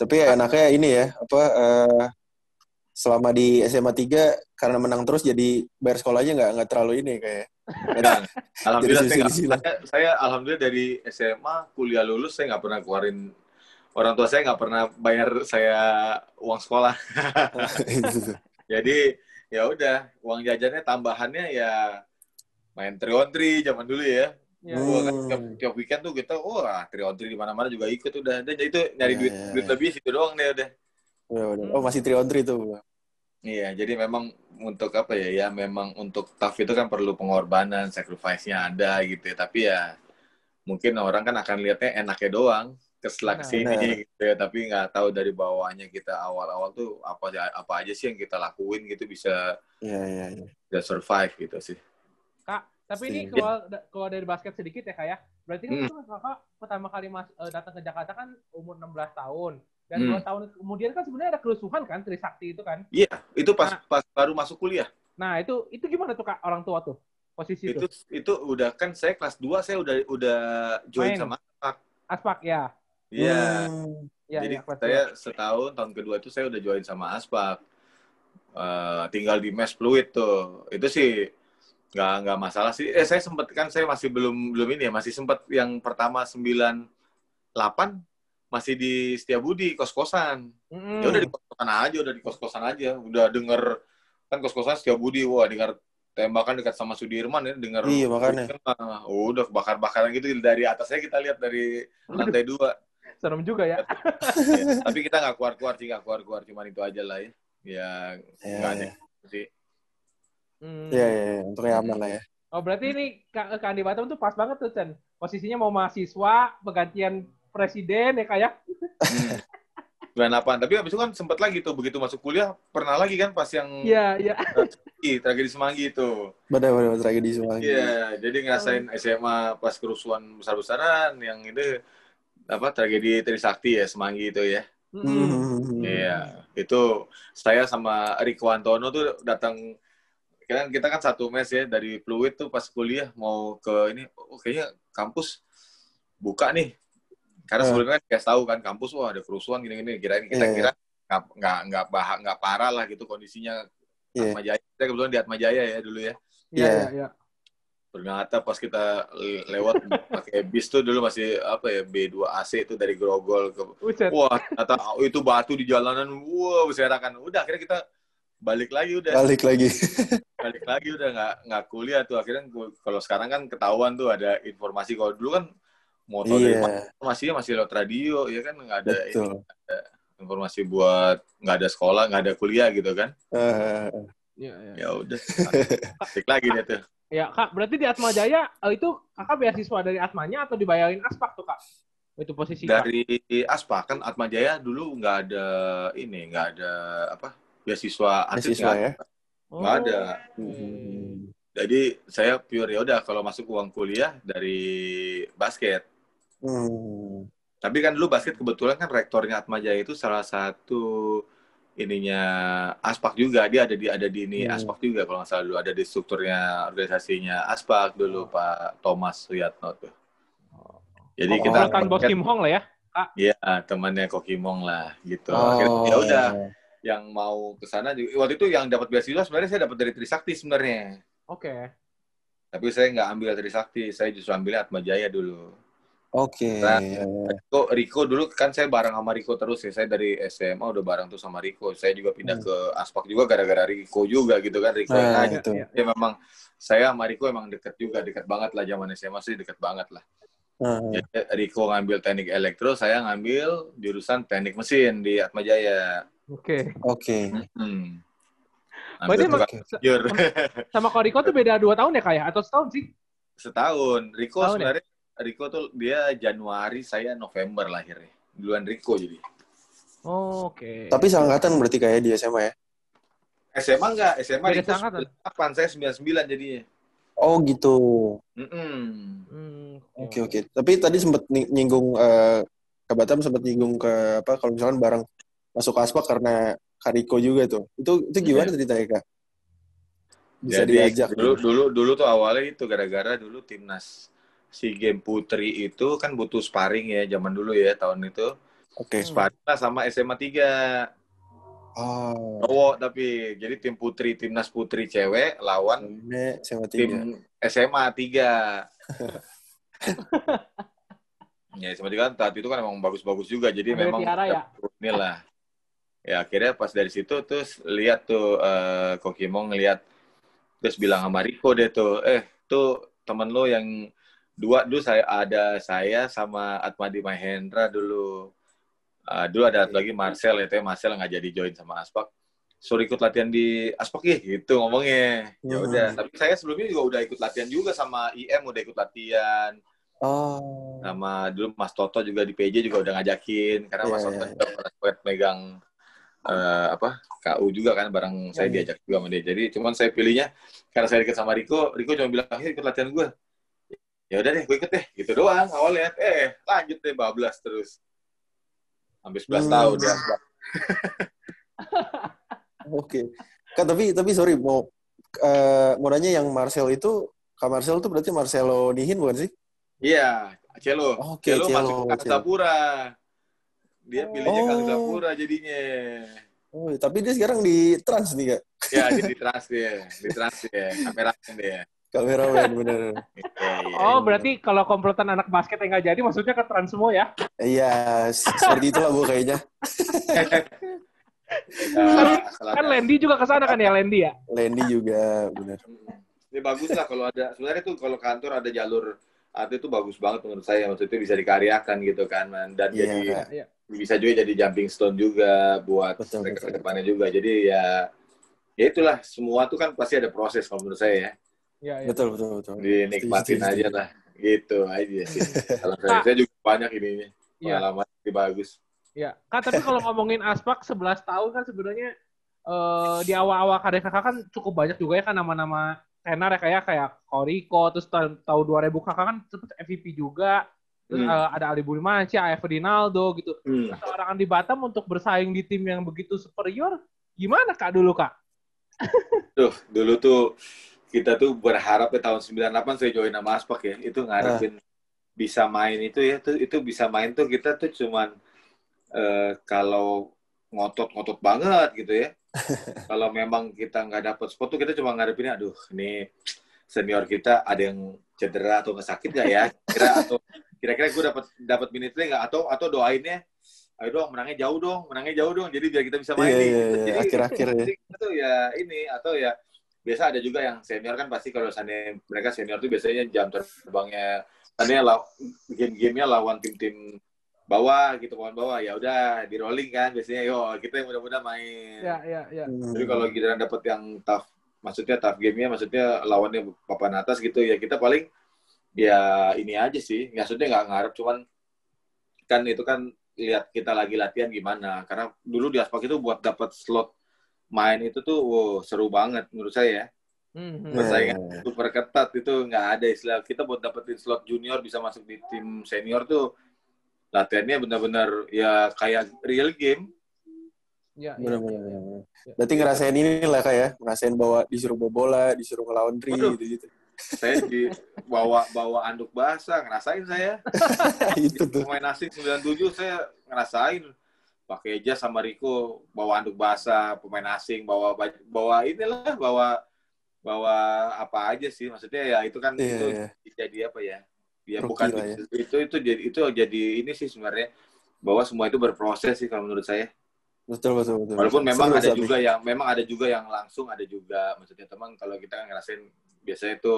tapi ya enaknya ini ya, apa eh, selama di SMA 3 karena menang terus jadi bayar sekolahnya nggak nggak terlalu ini kayak. Nah, alhamdulillah Jadi saya, silsilah. saya, saya alhamdulillah dari SMA kuliah lulus saya nggak pernah keluarin orang tua saya nggak pernah bayar saya uang sekolah jadi ya udah uang jajannya tambahannya ya main triontri zaman dulu ya Hmm. Wah, kan tiap, tiap weekend tuh kita wah triontri di mana-mana juga ikut udah dan itu nyari Iya, duit duit lebih situ doang deh udah Udah, udah. Oh masih tri on tuh. Iya, jadi memang untuk apa ya? Ya memang untuk tough itu kan perlu pengorbanan, sacrifice-nya ada gitu ya. Tapi ya mungkin orang kan akan lihatnya enaknya doang keselak Benar. sini Benar. gitu ya. Tapi nggak tahu dari bawahnya kita awal-awal tuh apa aja apa aja sih yang kita lakuin gitu bisa Iya iya iya. bisa survive gitu sih. Tapi ini keluar dari basket sedikit ya kak ya. Berarti kan Hmm. itu kakak pertama kali mas, eh, datang ke Jakarta kan umur 16 tahun. Dan Hmm. dua tahun kemudian kan sebenarnya ada kerusuhan kan Trisakti itu kan. Iya, itu pas Nah. pas baru masuk kuliah. Nah itu itu gimana tuh kak orang tua tuh posisi Itu itu? itu udah kan saya kelas 2 saya udah udah join Main. sama Aspak ya. Iya. Hmm. Iya, Jadi kelas saya dua. setahun tahun kedua itu saya udah join sama Aspak. Eh, tinggal di mes fluid tuh. Itu sih nggak nggak masalah sih. Eh saya sempet kan saya masih belum belum ini ya masih sempet yang pertama 98 masih di Setiabudi kos-kosan. Mm-mm. Ya udah di kos-kosan aja, udah di kos-kosan aja. Udah denger kan kos-kosan Setiabudi, wah dengar tembakan dekat sama Sudirman ya, dengar Iya, makanya. Ah, udah bakar-bakaran gitu dari atasnya kita lihat dari lantai dua. Serem juga ya. Ya, tapi kita nggak keluar-keluar sih, nggak keluar-keluar, cuman itu aja lah ya. Ya, Ya, nggak ya. sih. Hmm. Iya, iya, iya. untuk yang aman lah ya. Oh berarti ini Kak Kak Andi Batam tuh pas banget tuh Chen. Posisinya mau mahasiswa, pergantian presiden ya kayak. Hmm. 98. Tapi habis itu kan sempat lagi tuh begitu masuk kuliah pernah lagi kan pas yang Iya, iya. Ih, tragedi Semanggi itu. Benar-benar tragedi semua. Iya, jadi ngerasain SMA pas kerusuhan besar-besaran yang itu apa tragedi Trisakti ya Semanggi itu ya. Hmm. Iya, itu saya sama Riko Antono tuh datang kan kita kan satu mes ya dari Fluid tuh pas kuliah mau ke ini oh, kayaknya kampus buka nih. Karena Eh. sebelumnya kan kayak tahu kan kampus wah ada kerusuhan gini-gini kirain kita Iya, kira nggak nggak nggak bah nggak parah lah gitu kondisinya Iya. Atma Jaya. Kita kebetulan di Atma Jaya ya dulu ya. Iya, Iya. iya, iya. Ternyata pas kita le- lewat pakai bis tuh dulu masih apa ya B2AC itu dari Grogol ke Buset. Wah, ternyata itu batu di jalanan, wah berserakan. Udah akhirnya kita balik lagi udah, Balik lagi. balik lagi udah nggak nggak kuliah tuh. Akhirnya kalau sekarang kan ketahuan tuh ada informasi. Kalau dulu kan motor Iya, informasinya masih lewat radio, ya kan nggak ada ini, betul. informasi buat nggak ada sekolah, nggak ada kuliah gitu kan. Iya, iya. Ya udah, balik lagi deh tuh. Ya, Kak, berarti di Atma Jaya eh, itu Kakak beasiswa dari Atmanya atau dibayarin Aspak tuh, Kak? Itu posisi Kak. Dari Aspa kan Atma Jaya dulu nggak ada ini, nggak ada apa beasiswa atlet Beasiswa ya. nggak ada. Hmm. Jadi saya pure ya udah kalau masuk uang kuliah dari basket. Hmm. Tapi kan dulu basket kebetulan kan rektornya Atma Jaya itu salah satu ininya Aspak juga. Dia ada di ada di ini Hmm. Aspak juga kalau nggak salah dulu ada di strukturnya organisasinya Aspak dulu Pak Thomas Suyatno tuh. Jadi Oh, kita komplotan Bos Kim Hong lah ya. ya temannya Kokimong lah gitu. Oh. Akhirnya ya udah yang mau ke sana juga waktu itu yang dapat beasiswa sebenarnya saya dapat dari Trisakti sebenarnya. Oke. Tapi saya nggak ambil Trisakti, saya justru ambil Atma Jaya dulu. Oke. Nah, Riko, Riko dulu kan saya bareng sama Riko terus ya. Saya dari SMA udah bareng tuh sama Riko. Saya juga pindah Hmm. ke Aspak juga gara-gara Riko juga gitu kan. Riko yang Nah, nanya. itu. Iya. Ya memang saya sama Riko emang deket juga, deket banget lah zaman SMA sih deket banget lah. Nah, Jadi Riko ngambil teknik elektro, saya ngambil jurusan teknik mesin di Oke. Oke. Hmm. Berarti sayur. sama Koriko tuh beda 2 tahun ya, Kak ya? Atau setahun sih? Setahun. Riko Setahun ya? sebenarnya Riko tuh dia Januari, saya November lahirnya. Duluan Riko jadi. Oh, Oke. Tapi seangkatan berarti kayak di SMA ya? SMA enggak, SMA Beda Riko seangkatan. 98, saya 99 jadinya. Oh gitu. Mm-mm. Hmm, Oke oke. Tapi tadi sempat ny- nyinggung eh ke Batam sempat nyinggung ke apa kalau misalkan bareng masuk Aspak karena Kariko juga tuh. Itu itu gimana ceritanya kak? Bisa Jadi diajak. dulu gitu. dulu dulu tuh awalnya itu gara-gara dulu timnas si game putri itu kan butuh sparring ya zaman dulu ya tahun itu. Oke. Sparring lah sama SMA 3. Oh. Cowok tapi jadi tim putri timnas putri cewek lawan SMA tiga. tim SMA 3. ya SMA 3 kan saat itu kan emang bagus-bagus juga jadi Ambil memang Tiara ya? inilah. Ya akhirnya pas dari situ terus lihat tuh eh, Kokimong ngeliat terus bilang sama Riko deh tuh, eh tuh temen lo yang dua dulu saya ada saya sama Atmadi Mahendra dulu. Ah, dulu ada satu lagi Marcel itu ya Marcel nggak jadi join sama Aspak. Suruh ikut latihan di Aspak ya gitu ngomongnya. Ya Hmm. udah, tapi saya sebelumnya juga udah ikut latihan juga sama IM udah ikut latihan Oh. sama dulu Mas Toto juga di PJ juga udah ngajakin karena Iya, Mas Toto iya. juga pernah sempat megang eh, apa KU juga kan bareng saya Iya. diajak juga sama dia. Jadi cuman saya pilihnya karena saya dekat sama Riko, Riko cuma bilang, "Ayo ikut latihan gue." Ya udah deh, gue ikut deh. Gitu doang awalnya. Eh, lanjut deh bablas terus. Sampai 11 Hmm. tahun ya. Oke. Kak tapi tapi sorry mau eh, mau nanya yang Marcel itu Kak Marcel itu berarti Marcelo Nihin bukan sih? Iya, Celo. Oke, Celo Celo, masuk ke. Sapura. Dia pilihnya Oh. Kang Gapura jadinya. Oh, tapi dia sekarang di trans nih kak. Ya, jadi trans dia. Di trans dia. Kameramen dia. Kameramen bener. Iya, iya. Oh, berarti kalau komplotan anak basket yang nggak jadi, maksudnya ke trans semua ya? Iya, seperti itulah bu kayaknya. Ya, asal Kan ada. Lendi juga ke sana kan ya, Lendi ya? Lendy juga bener. Ini bagus lah kalau ada. Sebenarnya tuh kalau kantor ada jalur atlet itu bagus banget menurut saya. Maksudnya bisa dikaryakan gitu kan. Man. Dan Iya, jadi Kak. Bisa juga jadi jumping stone juga buat ke depannya juga. Jadi ya ya itulah semua tuh kan pasti ada proses kalau menurut saya ya. Iya, iya. Betul betul betul. Dinikmatin Setuju, aja lah. Gitu aja sih. Kalau saya, saya juga banyak ininya. Iya. Pengalaman yang bagus. Iya. Kak, tapi kalau ngomongin Aspak 11 tahun kan sebenarnya eh, di awal-awal karir kakak kan cukup banyak juga ya kan nama-nama tenar ya kayak kayak Koriko, terus tahun, tahun 2000 kakak kan sempet MVP juga. Terus Hmm. eh, ada Ali Budimansyah, Aya Ferdinaldo gitu. Hmm. Seorang di Batam untuk bersaing di tim yang begitu superior, gimana Kak dulu Kak? Tuh, dulu tuh kita tuh berharap ya tahun 98 saya join sama Aspak ya. Itu ngarepin bisa main itu ya. Itu, itu bisa main tuh kita tuh cuman eh, kalau ngotot-ngotot banget gitu ya. kalau memang kita nggak dapet spot tuh kita cuma ngarepin aduh ini senior kita ada yang cedera atau nggak sakit nggak ya kira atau kira-kira gue dapat dapat minute play nggak atau atau doainnya ayo dong menangnya jauh dong menangnya jauh dong jadi biar kita bisa main Iya, nih iya, iya. Jadi, Akhir-akhir ya. jadi itu ya ini atau ya biasa ada juga yang senior kan pasti kalau misalnya mereka senior tuh biasanya jam terbangnya tadinya law, game-gamenya lawan tim-tim bawah gitu lawan bawah ya udah di rolling kan biasanya yo kita yang mudah-mudah main Ya, ya, ya. Hmm. tapi kalau giliran dapet yang tough maksudnya tough gamenya maksudnya lawannya papan atas gitu ya kita paling ya ini aja sih. Maksudnya nggak ngarep cuman kan itu kan lihat kita lagi latihan gimana. Karena dulu di aspak itu buat dapat slot main itu tuh wow, seru banget menurut saya ya. Hmm, hmm. Iya, persaingan iya, super ketat itu nggak ada istilah. Kita buat dapetin slot junior bisa masuk di tim senior tuh latihannya benar-benar ya kayak real game. Ya, ya. Bener, bener, bener, bener. Berarti ngerasain ini lah kak ya, ngerasain bawa disuruh bawa bola, disuruh ngelawan tri gitu gitu. Saya di bawa bawa anduk basah ngerasain saya itu tuh. pemain asing 97 saya ngerasain pakai jas sama Riko bawa anduk basah pemain asing bawa bawa inilah bawa bawa apa aja sih maksudnya ya itu kan Iya, itu iya. jadi apa ya ya bukan ya. itu itu jadi itu jadi ini sih sebenarnya bahwa semua itu berproses sih kalau menurut saya Betul betul betul. walaupun memang Seru, ada Sabi. juga yang memang ada juga yang langsung ada juga maksudnya teman kalau kita kan ngerasain biasanya itu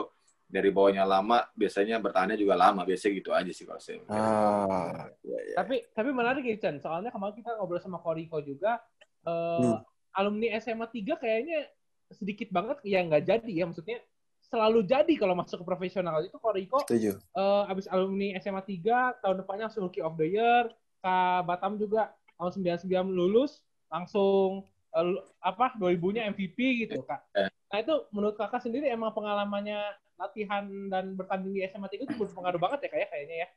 dari bawahnya lama biasanya bertahannya juga lama biasanya gitu aja sih kalau saya Ah, ya, ya. Tapi tapi menarik ya Chan, soalnya kemarin kita ngobrol sama Koriko juga eh, Hmm. alumni SMA 3 kayaknya sedikit banget yang nggak jadi ya maksudnya selalu jadi kalau masuk ke profesional itu Koriko Setuju. eh, abis alumni SMA 3 tahun depannya langsung Rookie of the Year Kak Batam juga tahun 99 lulus langsung eh, lu- apa 2000-nya MVP gitu Kak. Nah itu menurut Kakak sendiri emang pengalamannya latihan dan bertanding di SMA 3 itu berpengaruh banget ya kayak kayaknya ya.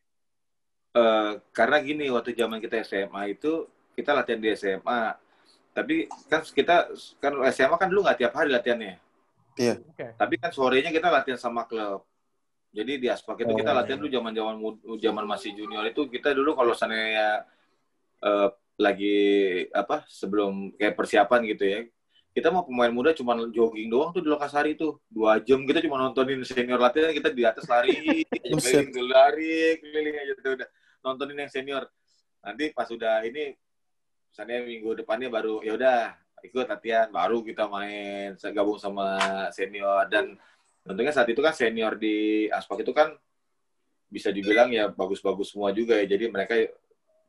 Eh, karena gini waktu zaman kita SMA itu kita latihan di SMA tapi kan kita kan SMA kan dulu nggak tiap hari latihannya Oke. tapi kan sorenya kita latihan sama klub jadi di aspak itu kita Oh. latihan dulu zaman zaman zaman masih junior itu kita dulu kalau seandainya eh, lagi apa sebelum kayak persiapan gitu ya kita mau pemain muda cuma jogging doang tuh di Lokasari tuh. Dua jam kita cuma nontonin senior latihan kita di atas lari Buset. keliling dulu lari keliling aja tuh udah. Nontonin yang senior. Nanti pas udah ini misalnya minggu depannya baru ya udah ikut latihan baru kita main gabung sama senior. Dan tentunya saat itu kan senior di aspak itu kan bisa dibilang ya bagus-bagus semua juga ya. Jadi mereka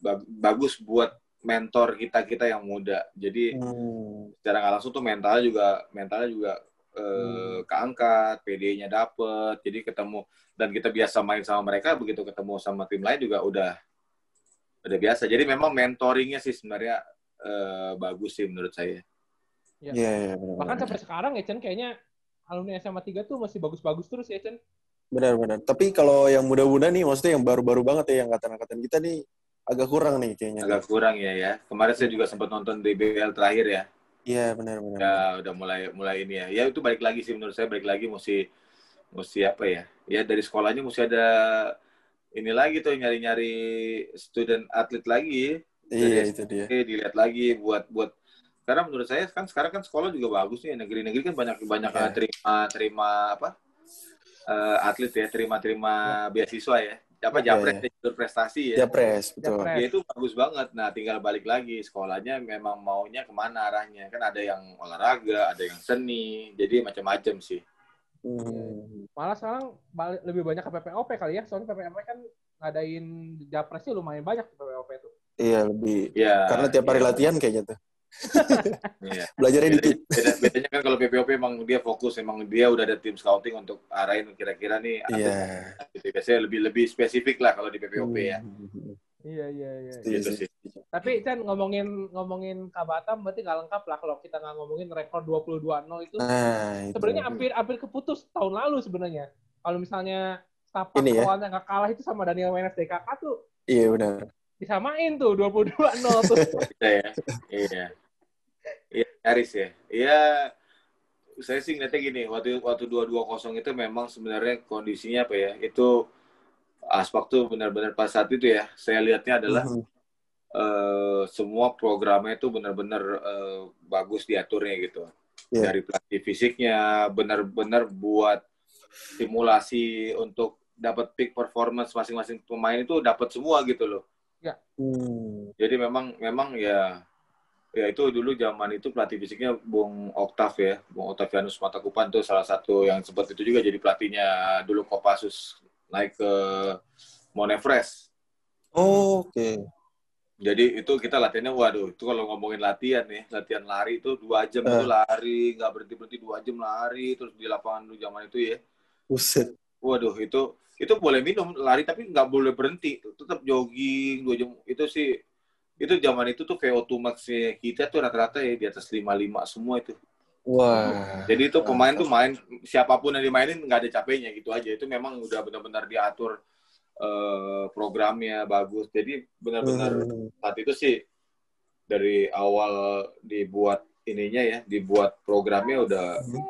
bag- bagus buat mentor kita kita yang muda jadi Hmm. secara nggak langsung tuh mentalnya juga mentalnya juga eh, keangkat PD-nya dapet jadi ketemu dan kita biasa main sama mereka begitu ketemu sama tim lain juga udah udah biasa jadi memang mentoringnya sih sebenarnya eh, bagus sih menurut saya Iya, iya, benar. Bahkan sampai sekarang ya Chen kayaknya alumni SMA 3 tuh masih bagus-bagus terus ya Chen. Benar, benar. Tapi kalau yang muda-muda nih, maksudnya yang baru-baru banget ya, yang angkatan-angkatan kita nih agak kurang nih kayaknya. agak kurang ya ya kemarin saya juga sempat nonton DBL terakhir ya Iya, benar, benar. ya udah mulai mulai ini ya ya itu balik lagi sih menurut saya balik lagi mesti mesti apa ya ya dari sekolahnya mesti ada ini lagi tuh nyari-nyari student atlet lagi Iya itu dia. Oke, dilihat lagi buat buat karena menurut saya kan sekarang kan sekolah juga bagus nih negeri-negeri kan banyak banyak Iya. terima terima apa eh, atlet ya terima terima beasiswa ya apa Iya, japres iya. jalur prestasi ya Japres, betul. Japres. ya itu bagus banget nah tinggal balik lagi sekolahnya memang maunya ke mana arahnya kan ada yang olahraga ada yang seni jadi macam-macam sih Hmm. Malah sekarang balik- lebih banyak ke PPOP kali ya. Soalnya PPOP kan ngadain japresnya lumayan banyak di PPOP tuh. Iya lebih. ya Karena tiap hari iya, latihan kayaknya tuh. Iya. Belajarnya Beda- dikit. beda, bedanya kan kalau PPOP emang dia fokus emang dia udah ada tim scouting untuk arahin kira-kira nih Iya. gitu. biasanya lebih lebih spesifik lah kalau di PPOP ya Hmm. Iya iya iya. Setuju Gitu sih. Tapi Chan ngomongin ngomongin Kabatam berarti nggak lengkap lah kalau kita nggak ngomongin rekor 22-0 itu Nah, itu. sebenarnya hampir hampir keputus tahun lalu sebenarnya. Kalau misalnya Setapak ya. awalnya nggak kalah itu sama Daniel Wenas DKK tuh Iya benar. Disamain tuh 22-0 tuh. Iya ya iya iya Aris ya iya saya sih ngeliatnya gini waktu waktu dua dua kosong itu memang sebenarnya kondisinya apa ya itu aspak tuh benar-benar pas saat itu ya saya lihatnya adalah Mhm. eh, semua programnya itu benar-benar eh, bagus diaturnya gitu Iya. dari pelatih fisiknya benar-benar buat simulasi untuk dapat peak performance masing-masing pemain itu dapat semua gitu loh Hmm. jadi memang memang ya ya itu dulu zaman itu pelatih fisiknya Bung Oktav ya Bung Octavianus Matakupan tuh salah satu yang sempat itu juga jadi pelatihnya dulu Kopassus naik ke Monefres Oh, Oke. jadi itu kita latihannya waduh itu kalau ngomongin latihan nih latihan lari itu dua jam itu Eh. lari nggak berhenti berhenti dua jam lari terus di lapangan dulu zaman itu ya Buset. Waduh itu itu boleh minum lari tapi nggak boleh berhenti tetap jogging dua jam itu sih itu zaman itu tuh VO2 max kita tuh rata-rata ya di atas 55 semua itu Wah. jadi itu pemain tuh main siapa pun yang dimainin nggak ada capeknya gitu aja itu memang udah benar-benar diatur eh, programnya bagus jadi benar-benar Hmm. saat itu sih dari awal dibuat ininya ya dibuat programnya udah Hmm.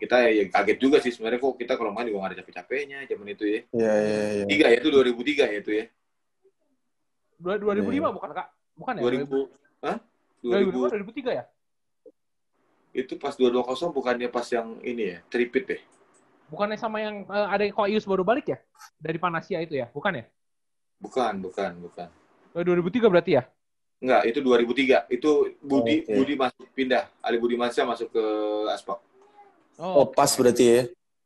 Kita ya kaget juga sih sebenarnya kok kita kalau main juga nggak ada capek-capeknya zaman itu ya Iya, iya, iya. tiga ya itu 2003 ya itu ya Dua- 2005 bukan kak? Bukan ya? 2000 Hah? 2005 2000 2003 ya? itu pas 220 bukannya pas yang ini ya tripit deh Bukannya sama yang eh, ada yang Koius baru balik ya? Dari Panasia itu ya? Bukan ya? bukan bukan bukan Eh, 2003 berarti ya? enggak itu 2003 itu Budi Oke. Budi masuk pindah Ali Budi Mansyah masuk ke Aspak Oh, pas berarti ya.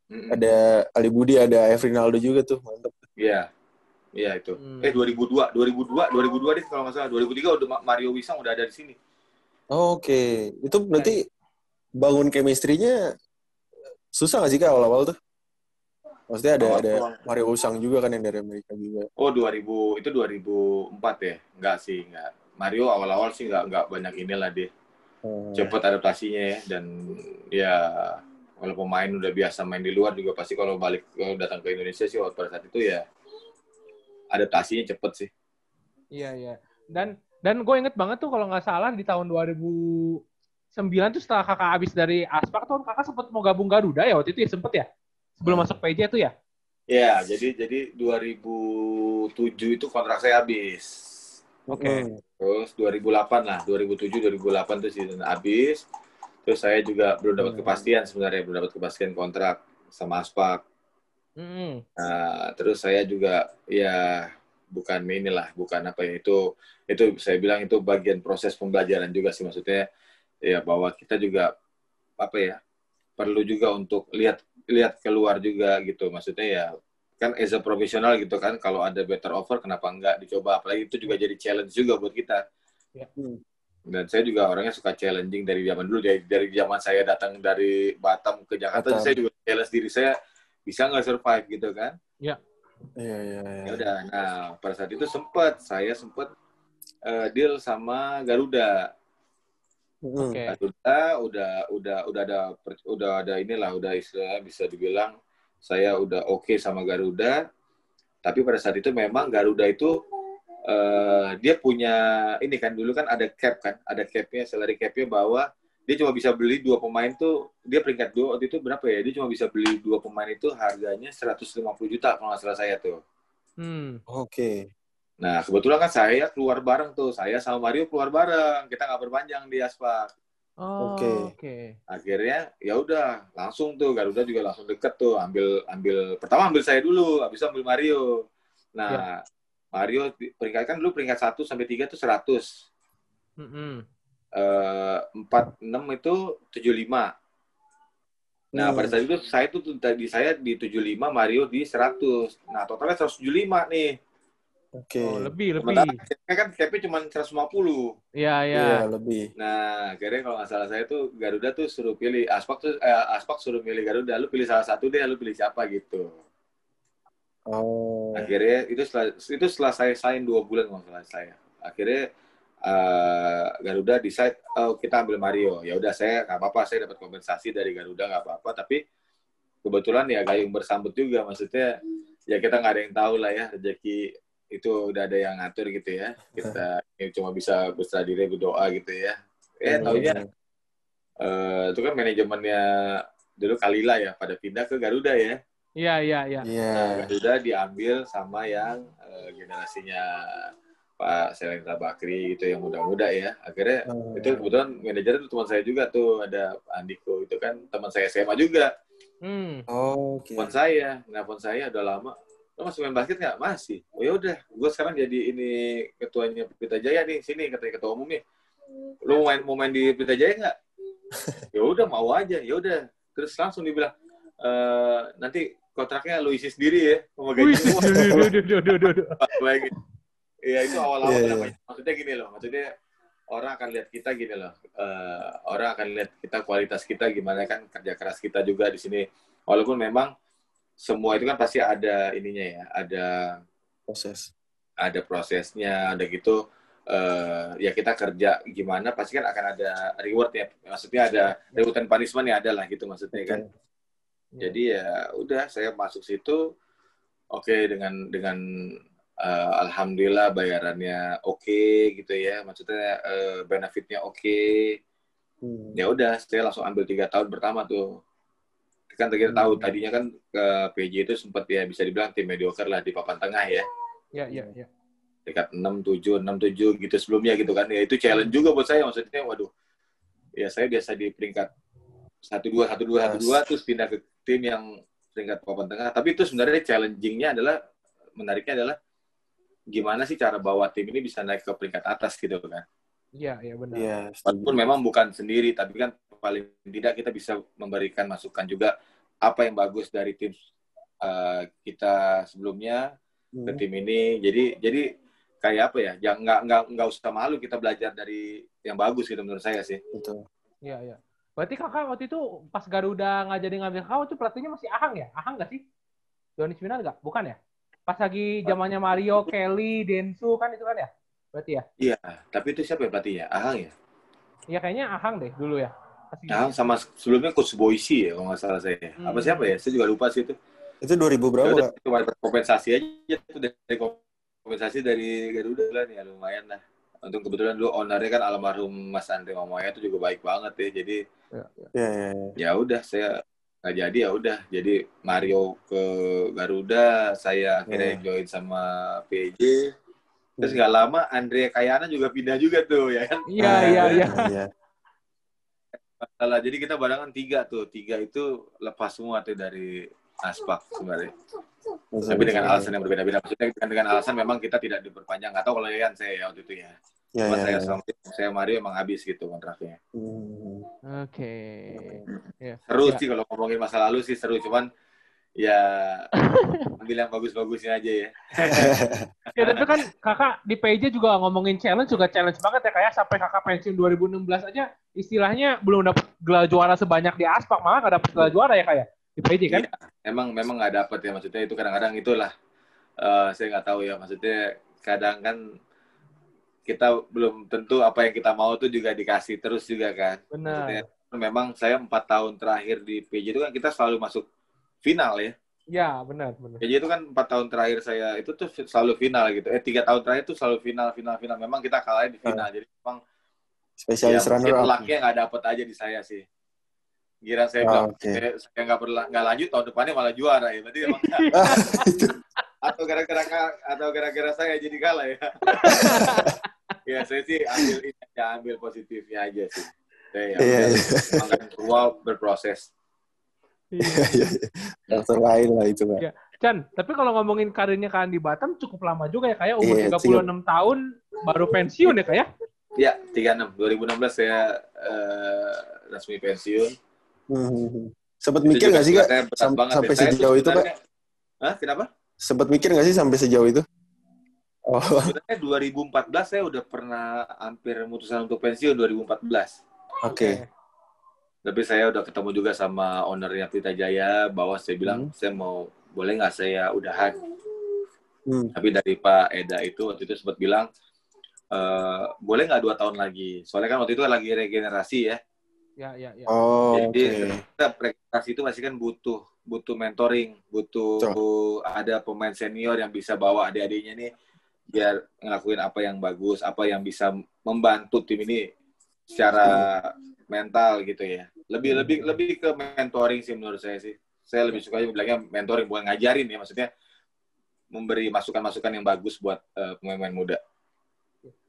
Mm-mm. Ada Ali Budi, ada Efrinaldo juga tuh. Mantap. Iya. Iya itu. Hmm. Eh 2002, 2002, 2002 deh kalau nggak salah. 2003 udah Ma- Mario Wisang udah ada di sini. Oh, Oke. Itu berarti bangun chemistry-nya susah gak sih Kak awal-awal tuh? Maksudnya ada ada Awal-awal. Mario Usang juga kan yang dari Amerika juga. Oh 2000 itu 2004 ya? Enggak sih, enggak. Mario awal-awal sih enggak enggak banyak inilah dia. Hmm. Cepat adaptasinya ya dan ya kalau pemain udah biasa main di luar juga pasti kalau balik kalau datang ke Indonesia sih waktu pada saat itu ya adaptasinya cepet sih. Iya iya. Dan dan gue inget banget tuh kalau nggak salah di tahun 2009 tuh setelah kakak habis dari Aspak tuh kakak sempat mau gabung Garuda ya waktu itu ya sempet ya sebelum masuk PJ tuh ya. Ya, jadi jadi 2007 itu kontrak saya habis. Oke. Hmm. Terus 2008 lah, 2007 2008 tuh season habis. Terus saya juga belum dapat Hmm. kepastian sebenarnya, belum dapat kepastian kontrak sama Aspak. Mm-mm. Nah, terus saya juga ya bukan inilah, bukan apa ya itu itu saya bilang itu bagian proses pembelajaran juga sih maksudnya ya bahwa kita juga apa ya perlu juga untuk lihat lihat keluar juga gitu maksudnya ya kan as a profesional gitu kan kalau ada better offer kenapa enggak dicoba apalagi itu juga jadi challenge juga buat kita Ya. Hmm. Dan saya juga orangnya suka challenging dari zaman dulu dari dari zaman saya datang dari Batam ke Jakarta Batam. saya juga challenge diri saya bisa nggak survive gitu kan Iya, iya, iya. ya udah nah pada saat itu sempat saya sempat eh, deal sama Garuda Hmm. Oke. Garuda udah udah udah ada udah ada inilah udah istilah bisa dibilang saya udah oke sama Garuda tapi pada saat itu memang Garuda itu eh, dia punya ini kan dulu kan ada cap kan ada capnya salary capnya bahwa dia cuma bisa beli dua pemain tuh dia peringkat dua waktu itu berapa ya dia cuma bisa beli dua pemain itu harganya 150 juta kalau nggak salah saya tuh Hmm. Oke. Nah, kebetulan kan saya keluar bareng tuh. Saya sama Mario keluar bareng. Kita nggak berpanjang di Aspak. Oh, Oke. oke. Akhirnya ya udah langsung tuh Garuda juga langsung deket tuh ambil ambil pertama ambil saya dulu, habis itu ambil Mario. Nah, Mario peringkat kan dulu peringkat 1 sampai 3 tuh 100. Mm-mm. Eh, 46 itu 75. Nah, Hmm. pada saat itu saya tuh tadi saya di 75, Mario di 100. Nah, totalnya 175 nih. Oke. Oh, lebih, Sementara lebih. capnya kan capnya cuma 150. Iya, iya. Iya, lebih. Nah, akhirnya kalau nggak salah saya tuh Garuda tuh suruh pilih Aspak tuh eh, Aspak suruh milih Garuda, lu pilih salah satu deh, lu pilih siapa gitu. Oh. Akhirnya itu setelah itu setelah saya sign dua bulan kalau salah saya. Akhirnya eh, Garuda decide oh kita ambil Mario. Ya udah saya nggak apa-apa, saya dapat kompensasi dari Garuda nggak apa-apa. Tapi kebetulan ya gayung bersambut juga, maksudnya ya kita nggak ada yang tahu lah ya rezeki itu udah ada yang ngatur gitu ya. Kita ini cuma bisa berserah diri berdoa gitu ya. Eh taunya eh, itu kan manajemennya dulu Kalila ya pada pindah ke Garuda ya. Iya, iya, iya. Iya. Nah, Garuda diambil sama yang eh, generasinya Pak Selendra Bakri gitu yang muda-muda ya. Akhirnya Oh. itu kebetulan manajer itu teman saya juga tuh ada Pak Andiko itu kan teman saya SMA juga Hmm. Oh, Oke. teman saya nelfon saya udah lama lo masih main basket nggak masih oh ya udah gue sekarang jadi ini ketuanya Pelita Jaya nih sini katanya ketua umumnya lo mau main mau main di Pelita Jaya nggak ya udah mau aja ya udah terus langsung dibilang "Eh, nanti kontraknya lo isi sendiri ya sama gaji lagi Iya itu awal-awal Iya, iya. namanya. Maksudnya gini loh, maksudnya orang akan lihat kita gini loh. Eh, orang akan lihat kita kualitas kita gimana kan kerja keras kita juga di sini. Walaupun memang semua itu kan pasti ada ininya ya, ada Proses. ada prosesnya, ada gitu. Eh, ya kita kerja gimana pasti kan akan ada reward ya. Maksudnya ada reward and punishment ya ada lah gitu maksudnya kan. Jadi ya udah saya masuk situ oke dengan dengan eh, alhamdulillah bayarannya oke gitu ya. Maksudnya eh, benefitnya oke. Hmm. ya udah saya langsung ambil tiga tahun pertama tuh. Kan kita tahu Hmm. tadinya kan ke PJ itu sempat ya bisa dibilang tim mediocre lah di papan tengah ya. Iya, iya, iya. dekat 6 7 6 7 gitu sebelumnya gitu kan. Ya itu challenge juga buat saya maksudnya waduh. Ya saya biasa di peringkat satu dua satu dua satu dua terus pindah ke tim yang peringkat papan tengah tapi itu sebenarnya challengingnya adalah menariknya adalah gimana sih cara bawa tim ini bisa naik ke peringkat atas gitu kan Iya, iya benar. Iya. walaupun memang bukan sendiri tapi kan paling tidak kita bisa memberikan masukan juga apa yang bagus dari tim eh, kita sebelumnya ke Hmm. tim ini. Jadi jadi kayak apa ya? Jangan nggak nggak nggak usah malu kita belajar dari yang bagus gitu menurut saya sih. Betul. Iya, iya. Berarti kakak waktu itu pas Garuda nggak jadi ngambil kakak itu pelatihnya masih Ahang ya? Ahang nggak sih? Doni Minar nggak? Bukan ya? Pas lagi zamannya Mario, Kelly, Densu kan itu kan ya? Berarti ya? Iya, tapi itu siapa ya pelatihnya? Ahang ya? Iya kayaknya Ahang deh dulu ya. Pas- Ahang sama sebelumnya coach Boise ya kalau nggak salah saya. Apa Hmm. siapa ya? Saya juga lupa sih itu. Itu 2000 Ya berapa, cuma dapat kompensasi aja tuh dari kompensasi dari Garuda lah nih ya lumayan lah. Untung kebetulan dulu ownernya kan almarhum Mas Andre Mamoya itu juga baik banget ya. Jadi Iya, iya. iya. ya udah saya nggak jadi ya udah jadi Mario ke Garuda saya akhirnya Hmm. join sama PJ terus nggak lama Andre Kayana juga pindah juga tuh ya kan Iya, Ah, iya, iya. Iya. Salah, jadi kita barengan tiga tuh tiga itu lepas semua tuh dari aspak sebenarnya tapi dengan alasan yang berbeda-beda maksudnya dengan, dengan alasan memang kita tidak diperpanjang nggak tahu kalau ya kan saya ya waktu itu ya Iya, Cuma iya, saya iya. sama saya Mario emang habis gitu kontraknya Hmm. Oke. Iya. seru Ya. sih kalau ngomongin masa lalu sih seru cuman ya ambil yang bagus-bagusnya aja ya Ya tapi kan kakak di PJ juga ngomongin challenge juga challenge banget ya kayak sampai kakak pensiun 2016 aja istilahnya belum dapat gelar juara sebanyak di Aspak malah nggak dapat gelar juara ya kayak di PJ kan? Iya, emang memang nggak dapet ya maksudnya itu kadang-kadang itulah eh, saya nggak tahu ya maksudnya kadang kan kita belum tentu apa yang kita mau tuh juga dikasih terus juga kan maksudnya Benar. memang saya empat tahun terakhir di PJ itu kan kita selalu masuk final ya Ya benar benar. PJ itu kan empat tahun terakhir saya itu tuh selalu final gitu eh tiga tahun terakhir tuh selalu final final final memang kita kalah di final jadi memang ya, Spesialis runner mungkin up. lucknya nggak dapet aja di saya sih Kira saya Ah, bilang oke. saya, saya nggak berla- nggak lanjut tahun depannya malah juara ya berarti emang Ah, itu. atau gara-gara atau gara-gara saya jadi kalah ya. ya saya sih ambil ini ya ambil positifnya aja sih. Saya Iya, iya. yeah, semua berproses. Iya, iya. Faktor lain lah itu, Pak. Iya. Chan, tapi kalau ngomongin karirnya Kak Andi Batam cukup lama juga ya kayak umur Iya, 36 tahun baru pensiun ya kayak? Ya, 36. 2016 saya eh, resmi pensiun. Hmm. Sempat mikir nggak sih, Kak? Sam- banget. sampai sejauh itu, Pak? Hah, kenapa? Sempat mikir nggak sih sampai sejauh itu? Oh, Sebenarnya 2014 saya udah pernah hampir memutuskan untuk pensiun 2014. oke. Tapi saya udah ketemu juga sama ownernya Pelita Jaya bahwa saya bilang saya mau boleh nggak saya udahan. Hmm. Tapi dari Pak Eda itu waktu itu sempat bilang eh boleh nggak dua tahun lagi. Soalnya kan waktu itu lagi regenerasi ya. Ya, ya, ya. Oh, oke. Jadi kita regenerasi itu masih kan butuh butuh mentoring, butuh ada pemain senior yang bisa bawa adik-adiknya nih biar ngelakuin apa yang bagus, apa yang bisa membantu tim ini secara mental gitu ya. Lebih lebih lebih ke mentoring sih menurut saya sih. Saya lebih suka bilangnya mentoring bukan ngajarin ya maksudnya memberi masukan-masukan yang bagus buat eh, pemain-pemain muda.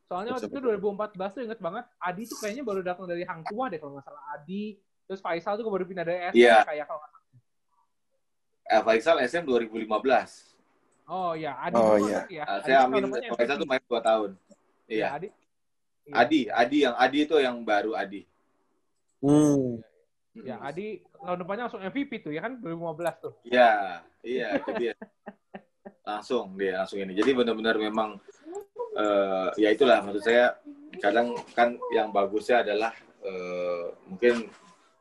Soalnya waktu itu 2014 tuh inget banget, Adi tuh kayaknya baru datang dari Hang Tua deh kalau nggak salah Adi. Terus Faisal tuh baru pindah dari SM Iya. kayak kalau nggak salah. Eh, Faisal SM 2015. Oh ya, Adi Oh, iya. ya. Ah, Adi saya amin Faisal tuh main 2 tahun. Iya, Iya. Adi. Iya. Adi, Adi yang Adi itu yang baru Adi. Hmm. Ya, Adi tahun depannya langsung MVP tuh ya kan 2015 tuh. Iya, iya itu dia. Langsung dia langsung ini. Jadi benar-benar memang eh, ya itulah maksud saya kadang kan yang bagusnya adalah eh, mungkin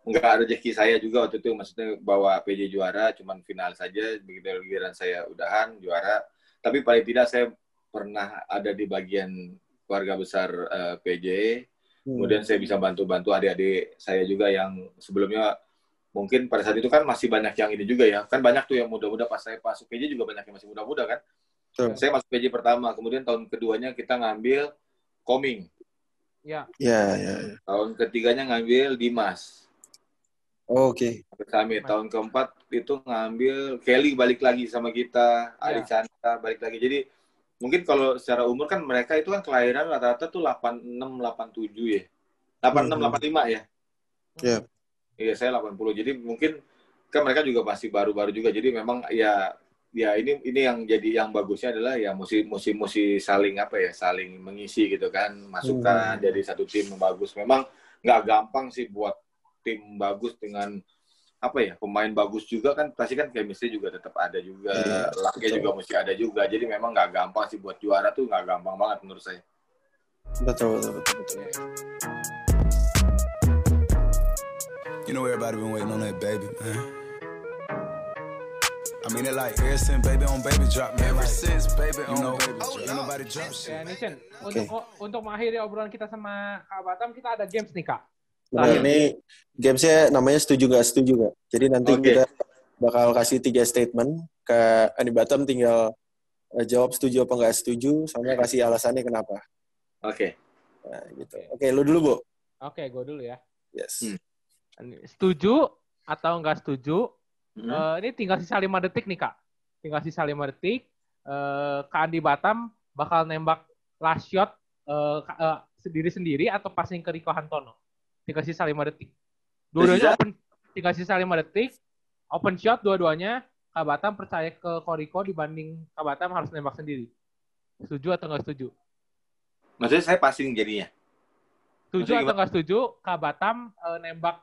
nggak rezeki saya juga waktu itu maksudnya bawa PJ juara cuman final saja begitu giliran saya udahan juara tapi paling tidak saya pernah ada di bagian keluarga besar eh, PJ Hmm. Kemudian saya bisa bantu-bantu adik-adik saya juga yang sebelumnya mungkin pada saat itu kan masih banyak yang ini juga ya. Kan banyak tuh yang muda-muda pas saya masuk PJ juga banyak yang masih muda-muda kan. Betul. Saya masuk PJ pertama, kemudian tahun keduanya kita ngambil Koming. Ya, Ya, ya. ya. Tahun ketiganya ngambil Dimas. Oh, Oke. Kami tahun keempat itu ngambil Kelly balik lagi sama kita. Adik Chandra balik lagi. Jadi mungkin kalau secara umur kan mereka itu kan kelahiran rata-rata tuh 86 87 ya. 86 Hmm. 85 ya. Iya. Iya, saya 80. Jadi mungkin kan mereka juga masih baru-baru juga. Jadi memang ya ya ini ini yang jadi yang bagusnya adalah ya mesti mesti mesti saling apa ya, saling mengisi gitu kan, masukan Hmm. jadi satu tim yang bagus. Memang nggak gampang sih buat tim bagus dengan apa ya pemain bagus juga kan pasti kan chemistry juga tetap ada juga Iya, lucknya betul. juga mesti ada juga jadi memang nggak gampang sih buat juara tuh nggak gampang banget menurut saya Betul, betul, betul. betul. You know everybody been waiting on that baby, man. I mean it like ever since baby on baby drop, man. Ever since baby on know, baby drop. Nobody drop shit. ya Nation. Untuk untuk mengakhiri obrolan kita sama Kak Batam, kita ada games nih Kak. Nah, ini gamesnya namanya setuju nggak setuju nggak. Jadi nanti Oke. kita bakal kasih tiga statement ke Andi Batam tinggal eh, jawab setuju apa nggak setuju sama kasih alasannya kenapa. oke Nah, gitu. Oke, lu dulu, Bu. Oke, gue dulu ya. Yes. Hmm. Setuju atau nggak setuju? Hmm. Eh, ini tinggal sisa 5 detik nih Kak. Tinggal sisa 5 detik. Eh, Kak Andi Batam bakal nembak last shot eh, ka- eh, sendiri-sendiri atau passing ke Rico Hantono. Tinggal sisa 5 detik. Dua-duanya open, tinggal sisa 5 detik. Open shot dua-duanya. Kak Batam percaya ke Koriko dibanding Kak Batam harus nembak sendiri. Setuju atau nggak setuju? maksudnya saya passing jadinya Setuju Maksudnya atau nggak setuju? Kak Batam eh, nembak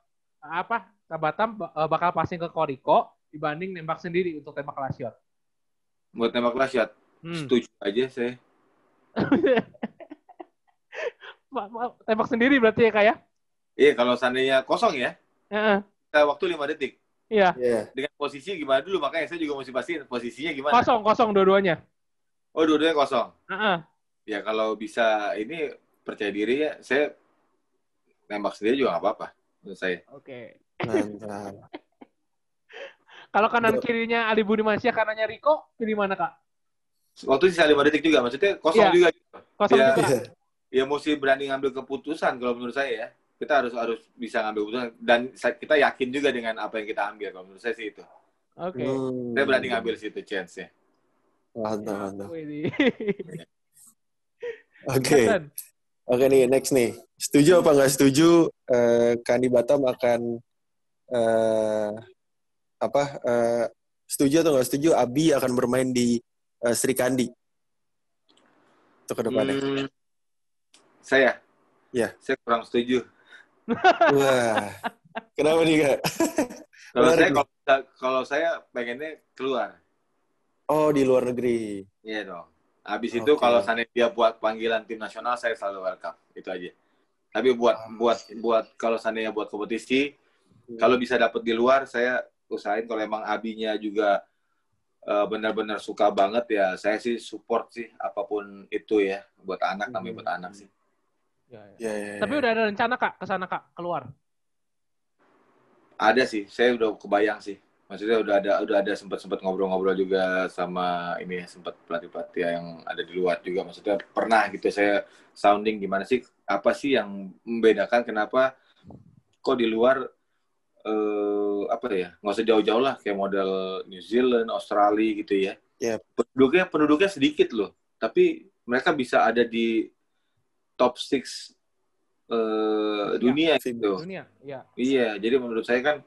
apa? Kak Batam eh, bakal passing ke Koriko dibanding nembak sendiri untuk tembak last shot. buat nembak last shot Hmm. setuju aja saya tembak sendiri berarti ya kak ya? Iya kalau seandainya kosong ya Heeh. kita waktu 5 detik Iya. Iya. dengan posisi gimana dulu makanya saya juga mesti pastiin posisinya gimana Kosong kosong dua-duanya. oh dua-duanya kosong Heeh. ya kalau bisa ini percaya diri ya saya nembak sendiri juga nggak apa-apa menurut saya Oke. Mantap. Kalau kanan kirinya Ali Budi Mansyah, kanannya Riko, pilih mana kak? waktu sisa 5 detik juga maksudnya kosong Iya. juga Kosong Iya. juga. Iya. ya mesti berani ngambil keputusan kalau menurut saya ya kita harus harus bisa ngambil keputusan dan kita yakin juga dengan apa yang kita ambil kalau menurut saya sih itu Oke. Hmm. saya berani ngambil situ chance nya Mantap, mantap. Oke. Oke nih, next nih. Setuju apa nggak setuju eh, Kandi Batam akan eh, apa? eh, setuju atau nggak setuju Abi akan bermain di eh, Sri Kandi untuk ke depannya? Hmm, saya? Ya. Saya kurang setuju. Wah, kenapa nih kak? Kalau saya kalau, kalau saya pengennya keluar. Oh di luar negeri. Iya dong. Habis itu Oke. kalau seandainya dia buat panggilan tim nasional, saya selalu welcome. Itu aja. Tapi buat Ah. buat buat kalau seandainya buat kompetisi, kalau bisa dapat di luar, saya usahain kalau emang abinya juga eh, benar-benar suka banget ya, saya sih support sih apa pun itu ya buat anak namanya buat anak sih. Ya, ya. Ya, ya, ya. Tapi udah ada rencana kak ke sana kak keluar. Ada sih, saya udah kebayang sih. Maksudnya udah ada udah ada sempat sempat ngobrol-ngobrol juga sama ini ya, sempat pelatih-pelatih yang ada di luar juga. Maksudnya pernah gitu saya sounding gimana sih apa sih yang membedakan kenapa kok di luar eh apa ya nggak usah jauh-jauh lah kayak model New Zealand, Australia gitu ya. Yep. Penduduknya penduduknya sedikit loh, tapi mereka bisa ada di top 6 eh dunia gitu. Dunia, ya. Iya, jadi menurut saya kan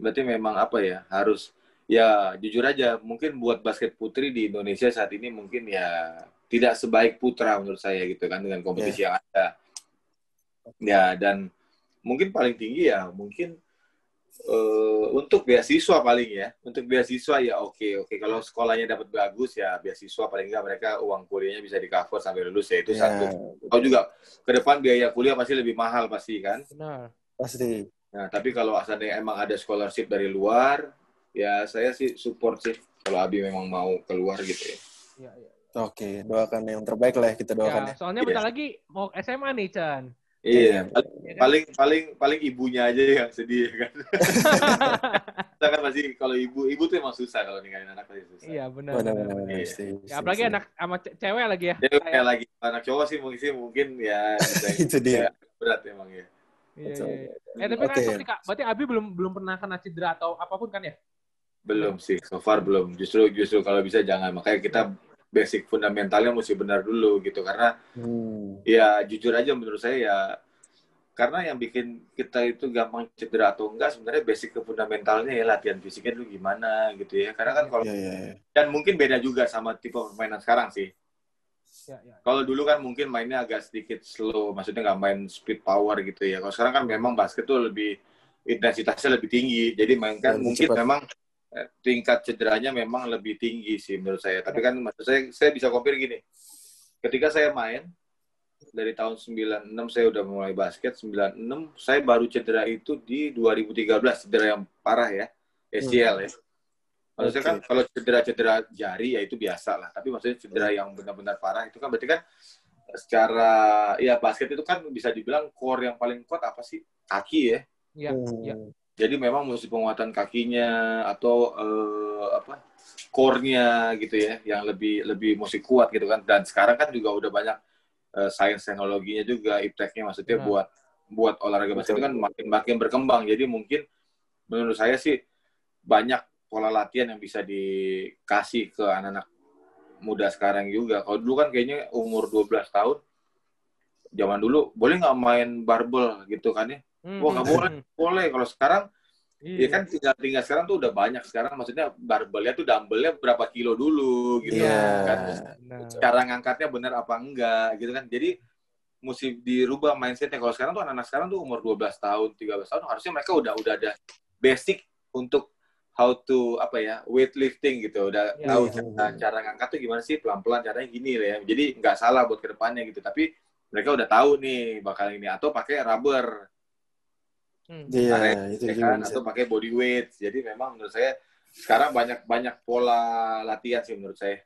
berarti memang apa ya harus ya jujur aja mungkin buat basket putri di Indonesia saat ini mungkin ya tidak sebaik putra menurut saya gitu kan dengan kompetisi yang ada. Ya dan mungkin paling tinggi ya mungkin eh, untuk beasiswa paling ya untuk beasiswa ya oke oke kalau sekolahnya dapat bagus ya beasiswa paling nggak mereka uang kuliahnya bisa di cover sampai lulus ya itu Ya, satu. Kalau juga ke depan biaya kuliah pasti lebih mahal pasti kan. Benar. pasti. Nah, tapi kalau seandainya emang ada scholarship dari luar, ya saya sih support sih kalau Abi memang mau keluar gitu ya. Ya, ya. Oke, doakan yang terbaik lah ya, kita doakan Ya, ya. soalnya bentar lagi mau SMA nih Chan. Iya, paling Ya kan? paling paling, paling ibunya aja yang sedih kan. Kita kan pasti kalau ibu ibu tuh emang susah kalau ninggalin anak pasti susah. Iya benar. Benar, benar. benar. Iya. Setuju, Ya, apalagi anak sama ce- cewek lagi ya. Jadi kayak lagi anak cowok sih mungkin sih mungkin ya Itu dia. ya, berat emang ya. Iya, iya, iya. Eh tapi kan Oke. sorry, Kak, berarti Abi belum belum pernah kena cedera atau apa pun kan ya? Belum sih, so far belum. Justru justru kalau bisa jangan. Makanya kita basic fundamentalnya mesti benar dulu gitu karena Hmm. ya jujur aja menurut saya ya karena yang bikin kita itu gampang cedera atau enggak sebenarnya basic ke fundamentalnya ya latihan fisiknya dulu gimana gitu ya karena kan kalau Iya, iya, iya. dan mungkin beda juga sama tipe permainan sekarang sih Ya, ya. kalau dulu kan mungkin mainnya agak sedikit slow maksudnya nggak main speed power gitu ya kalau sekarang kan memang basket tuh lebih intensitasnya lebih tinggi jadi mainkan mungkin cepat. memang tingkat cederanya memang lebih tinggi sih menurut saya. Tapi kan maksud saya saya bisa compare gini. Ketika saya main dari tahun 96 saya udah mulai basket 96 saya baru cedera itu di 2013 cedera yang parah ya ACL ya. Maksudnya kan Oke. kalau cedera-cedera jari ya itu biasa lah. Tapi maksudnya cedera yang benar-benar parah itu kan berarti kan secara ya basket itu kan bisa dibilang core yang paling kuat apa sih? Kaki ya? Iya, Hmm. Jadi memang mesti penguatan kakinya atau eh, apa core-nya gitu ya yang lebih lebih mesti kuat gitu kan. Dan sekarang kan juga udah banyak eh, sains teknologinya juga ipteknya maksudnya Benar. buat buat olahraga basket itu kan makin makin berkembang. Jadi mungkin menurut saya sih banyak pola latihan yang bisa dikasih ke anak-anak muda sekarang juga. Kalau dulu kan kayaknya umur 12 tahun zaman dulu boleh nggak main barbel gitu kan ya Hmm, Wah, nggak hmm, boleh. hmm. boleh kalau sekarang Iya. Ya kan tinggal tinggal sekarang tuh udah banyak sekarang maksudnya barbelnya tuh dumbbellnya berapa kilo dulu gitu Iya. kan Benar. cara ngangkatnya benar apa enggak gitu kan jadi mesti dirubah mindsetnya kalau sekarang tuh anak-anak sekarang tuh umur 12 tahun 13 tahun harusnya mereka udah udah ada basic untuk how to apa ya weightlifting gitu udah Iya, tahu iya. cara, cara ngangkat tuh gimana sih pelan-pelan caranya gini lah ya jadi nggak salah buat ke depannya gitu tapi mereka udah tahu nih bakal ini atau pakai rubber Hmm. Iya, Karet, itu ya juga kan? atau pakai body weight. Jadi memang menurut saya sekarang banyak banyak pola latihan sih menurut saya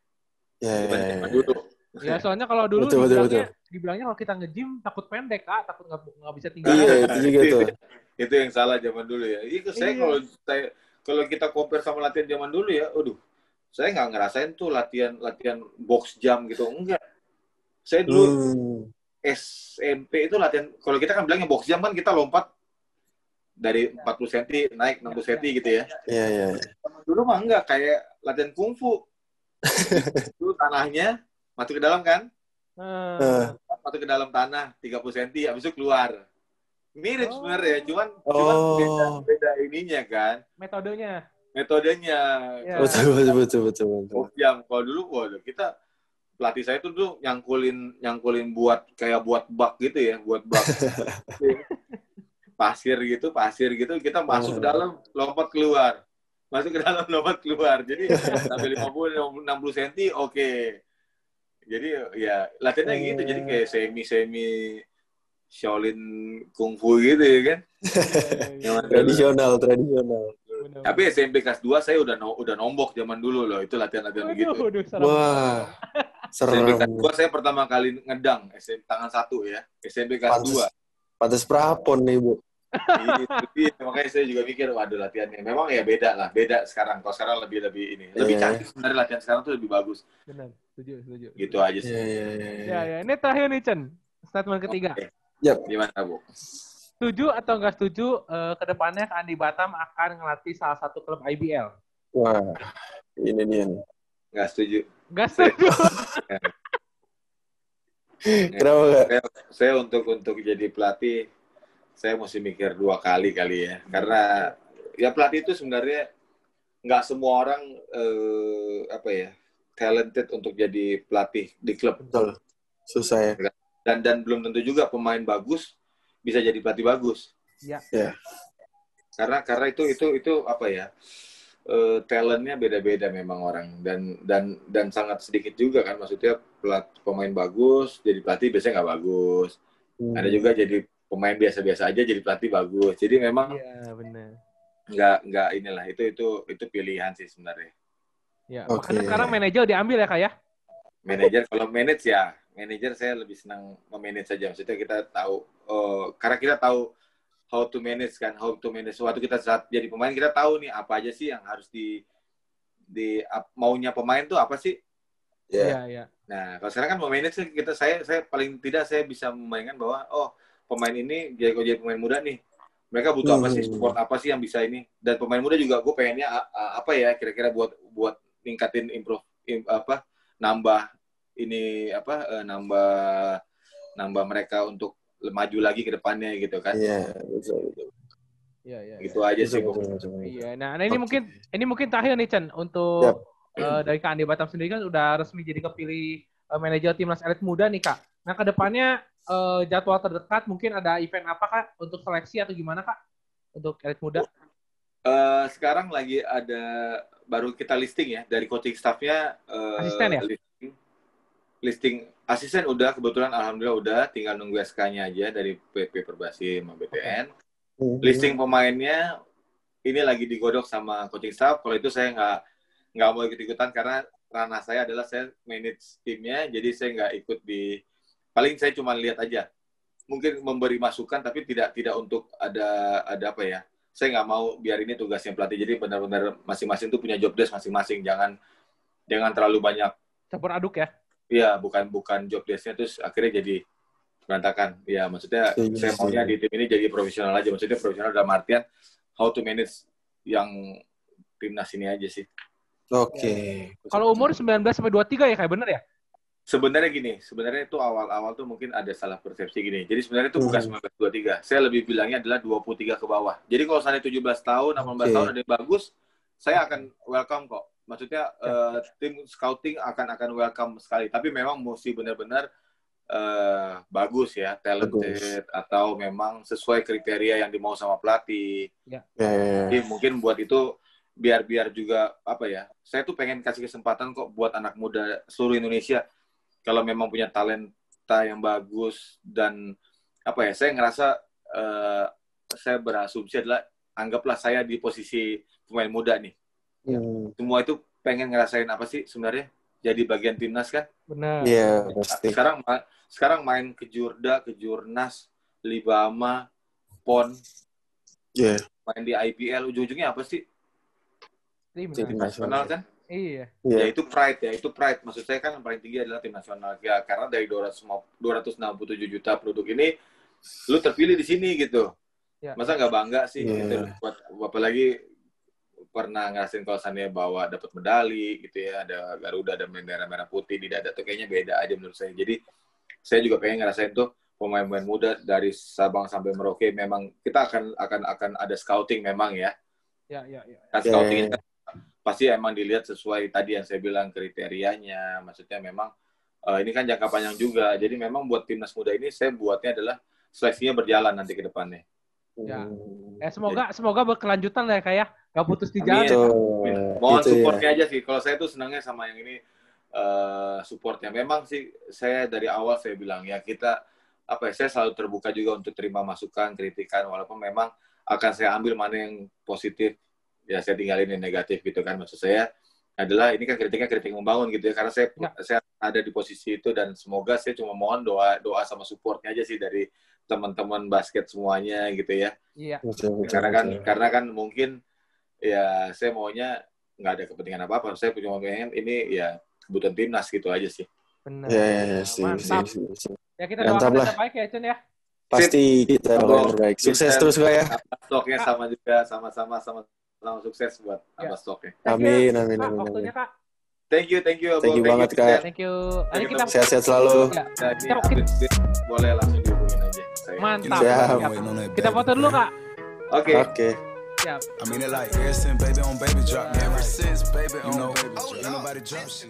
Iya, iya, dibanding iya. dulu. Ya soalnya kalau dulu Betul, betul, dibilangnya, dibilangnya kalau kita nge-gym takut pendek kak, takut nggak nggak bisa tinggal. Iya, itu juga Itu- tuh. Itu yang salah zaman dulu ya. Itu saya Iya. kalau saya kalau kita compare sama latihan zaman dulu ya, aduh, saya nggak ngerasain tuh latihan latihan box jump gitu enggak. Saya dulu Hmm. SMP itu latihan kalau kita kan bilangnya box jump kan kita lompat dari 40 cm naik 60 cm gitu ya. Iya, iya. iya. Dulu mah enggak kayak latihan kungfu itu tanahnya masuk ke dalam kan? Eh, Masuk ke dalam tanah 30 cm, habis itu keluar. Mirip Oh. sebenarnya, cuman cuman Oh. beda, beda ininya kan, metodenya. metodenya. Ya. Betul, betul, betul, betul, betul. Oh, yang kalau dulu waduh kita pelatih saya tuh dulu nyangkulin nyangkulin buat kayak buat bak gitu ya, buat bak. pasir gitu, pasir gitu, kita masuk ke dalam, lompat keluar. Masuk ke dalam, lompat keluar. Jadi sampai 50 60 cm oke. Jadi ya latihannya gitu, jadi kayak semi-semi Shaolin kungfu gitu ya kan. Tradisional, tradisional. Tapi SMP kelas 2 saya udah no- udah nombok zaman dulu loh, itu latihan-latihan Waduh, begitu. waduh, serem. Wah, SMP serem. kelas 2 saya pertama kali ngedang SMP tangan satu ya. SMP kelas Pantes. 2. Pantes prapon nih, Bu. Iya, makanya saya juga mikir waduh latihannya. Memang ya beda lah, beda sekarang. Kalau sekarang lebih lebih ini, lebih Iya. canggih sebenarnya latihan sekarang tuh lebih bagus. Benar, setuju, setuju. Gitu aja sih. Iya, iya, iya. Ya, ya. Ini terakhir nih, Chen. Statement ketiga. Oke. Yap. Gimana, Bu? Setuju atau nggak setuju eh, ke depannya Andi Batam akan ngelatih salah satu klub IBL? Wah, ini dia nih. Nggak setuju. Nggak setuju. Kenapa nggak? Saya, saya untuk untuk jadi pelatih, saya mesti mikir dua kali kali ya. Karena ya pelatih itu sebenarnya nggak semua orang eh, apa ya talented untuk jadi pelatih di klub. Betul. Susah ya. dan dan belum tentu juga pemain bagus bisa jadi pelatih bagus. Ya. Ya. Karena karena itu itu itu apa ya? Eh, talentnya beda-beda memang orang dan dan dan sangat sedikit juga kan maksudnya pelat, pemain bagus jadi pelatih biasanya nggak bagus. Hmm. Ada juga jadi pemain biasa-biasa aja jadi pelatih bagus. Jadi memang Iya, benar. nggak nggak inilah itu itu itu pilihan sih sebenarnya. Ya, Oke. makanya sekarang manajer diambil ya, Kak ya? Manajer kalau manage ya manajer saya lebih senang memanage saja maksudnya kita tahu eh, karena kita tahu how to manage kan how to manage waktu kita saat jadi pemain kita tahu nih apa aja sih yang harus di di maunya pemain tuh apa sih Ya. Iya, iya. nah kalau sekarang kan memanage sih, kita saya saya paling tidak saya bisa memainkan bahwa oh pemain ini jadi kalau jadi pemain muda nih mereka butuh apa sih Hmm. support apa sih yang bisa ini dan pemain muda juga gue pengennya apa ya kira-kira buat buat ningkatin improve im- apa nambah ini apa eh, nambah nambah mereka untuk maju lagi ke depannya gitu kan Iya, betul, betul. Iya, iya. gitu aja sih Betul, Bung. betul, betul, betul. Iya, nah, nah ini Oke. mungkin ini mungkin terakhir nih Chen untuk Yap. eh, dari Kak Andi Batam sendiri kan udah resmi jadi kepilih eh, manajer timnas elit muda nih Kak. Nah ke depannya eh, jadwal terdekat mungkin ada event apa Kak untuk seleksi atau gimana Kak untuk elit muda? Eh, sekarang lagi ada baru kita listing ya dari coaching staffnya eh, Asisten ya? listing, listing asisten udah kebetulan alhamdulillah udah tinggal nunggu SK-nya aja dari PP Perbasi sama BTN Hmm. listing pemainnya ini lagi digodok sama coaching staff. Kalau itu saya nggak nggak mau ikut ikutan karena ranah saya adalah saya manage timnya, jadi saya nggak ikut di paling saya cuma lihat aja. Mungkin memberi masukan tapi tidak tidak untuk ada ada apa ya? Saya nggak mau biar ini tugasnya pelatih. Jadi benar-benar masing-masing tuh punya job desk masing-masing. Jangan jangan terlalu banyak. Campur aduk ya? Iya, bukan bukan job desknya terus akhirnya jadi berantakan. Ya, maksudnya Setuju, saya maunya setuju. di tim ini jadi profesional aja. Maksudnya profesional dalam artian how to manage yang timnas ini aja sih. Oke. Kalau umur 19 sampai 23 ya kayak bener ya? Sebenarnya gini, sebenarnya itu awal-awal tuh mungkin ada salah persepsi gini. Jadi sebenarnya itu bukan Hmm. 19 23. Saya lebih bilangnya adalah 23 ke bawah. Jadi kalau misalnya 17 tahun, 18 Oke. tahun ada yang bagus, saya akan welcome kok. Maksudnya eh, tim scouting akan akan welcome sekali. Tapi memang mesti benar-benar eh, bagus ya, talented atau memang sesuai kriteria yang dimau sama pelatih. Ya, ya, ya. Jadi mungkin buat itu biar biar juga apa ya saya tuh pengen kasih kesempatan kok buat anak muda seluruh Indonesia kalau memang punya talenta yang bagus dan apa ya saya ngerasa eh, saya berasumsi adalah anggaplah saya di posisi pemain muda nih Hmm. semua itu pengen ngerasain apa sih sebenarnya jadi bagian timnas kan Bener. Iya, pasti. sekarang sekarang main ke Jurda ke Jurnas Libama Pon Iya. main di IPL ujung-ujungnya apa sih Timnas. Tim nasional kan Iya. Iya. ya itu pride ya itu pride maksud saya kan yang paling tinggi adalah tim nasional ya karena dari 200 267 juta penduduk ini lu terpilih di sini gitu Ya. masa nggak bangga sih Iya. gitu buat apalagi pernah ngerasain kalau Sananya bawa dapat medali gitu ya, ada Garuda ada bendera merah putih di dada tuh kayaknya beda aja menurut saya. Jadi saya juga pengen ngerasain tuh pemain-pemain muda dari Sabang sampai Merauke memang kita akan akan akan ada scouting memang ya. Ya, ya, ya. Kan scouting pasti emang dilihat sesuai tadi yang saya bilang kriterianya. Maksudnya memang uh, ini kan jangka panjang juga. Jadi memang buat timnas muda ini saya buatnya adalah seleksinya berjalan nanti ke depannya. Ya. Eh semoga Jadi, semoga berkelanjutan lah ya kayak ya. gak putus di jalan. Ya. Mohon gitu supportnya ya. aja sih. Kalau saya tuh senangnya sama yang ini uh, supportnya. Memang sih saya dari awal saya bilang ya kita apa ya saya selalu terbuka juga untuk terima masukan, kritikan walaupun memang akan saya ambil mana yang positif ya saya tinggalin yang negatif gitu kan maksud saya adalah ini kan kritiknya kritik membangun gitu ya karena saya ya. saya ada di posisi itu dan semoga saya cuma mohon doa doa sama supportnya aja sih dari teman-teman basket semuanya gitu ya. Iya. Karena kan karena kan mungkin ya saya maunya nggak ada kepentingan apa apa. Saya punya pengen ini ya kebutuhan timnas gitu aja sih. Benar. Ya, ya, ya, sih, Mantap. Sih, sih. Ya kita doakan yang terbaik ya Chen ya. Pasti kita doakan yang terbaik. Sukses terus gue ya. Stoknya sama juga sama-sama sama sama sukses buat ya. apa stoknya. Amin, amin, amin. Waktunya Kak. Thank you, thank you. Thank you banget Kak. Thank you. Nanti kita sehat-sehat selalu. Ya, kita, boleh langsung dihubungin aja. Saya. Mantap. Siap. Kita foto dulu kak. Oke. Okay. Oke. Okay. Siap. I mean it like ever since baby on baby drop. Ever since baby on baby drop. Ain't nobody drop shit.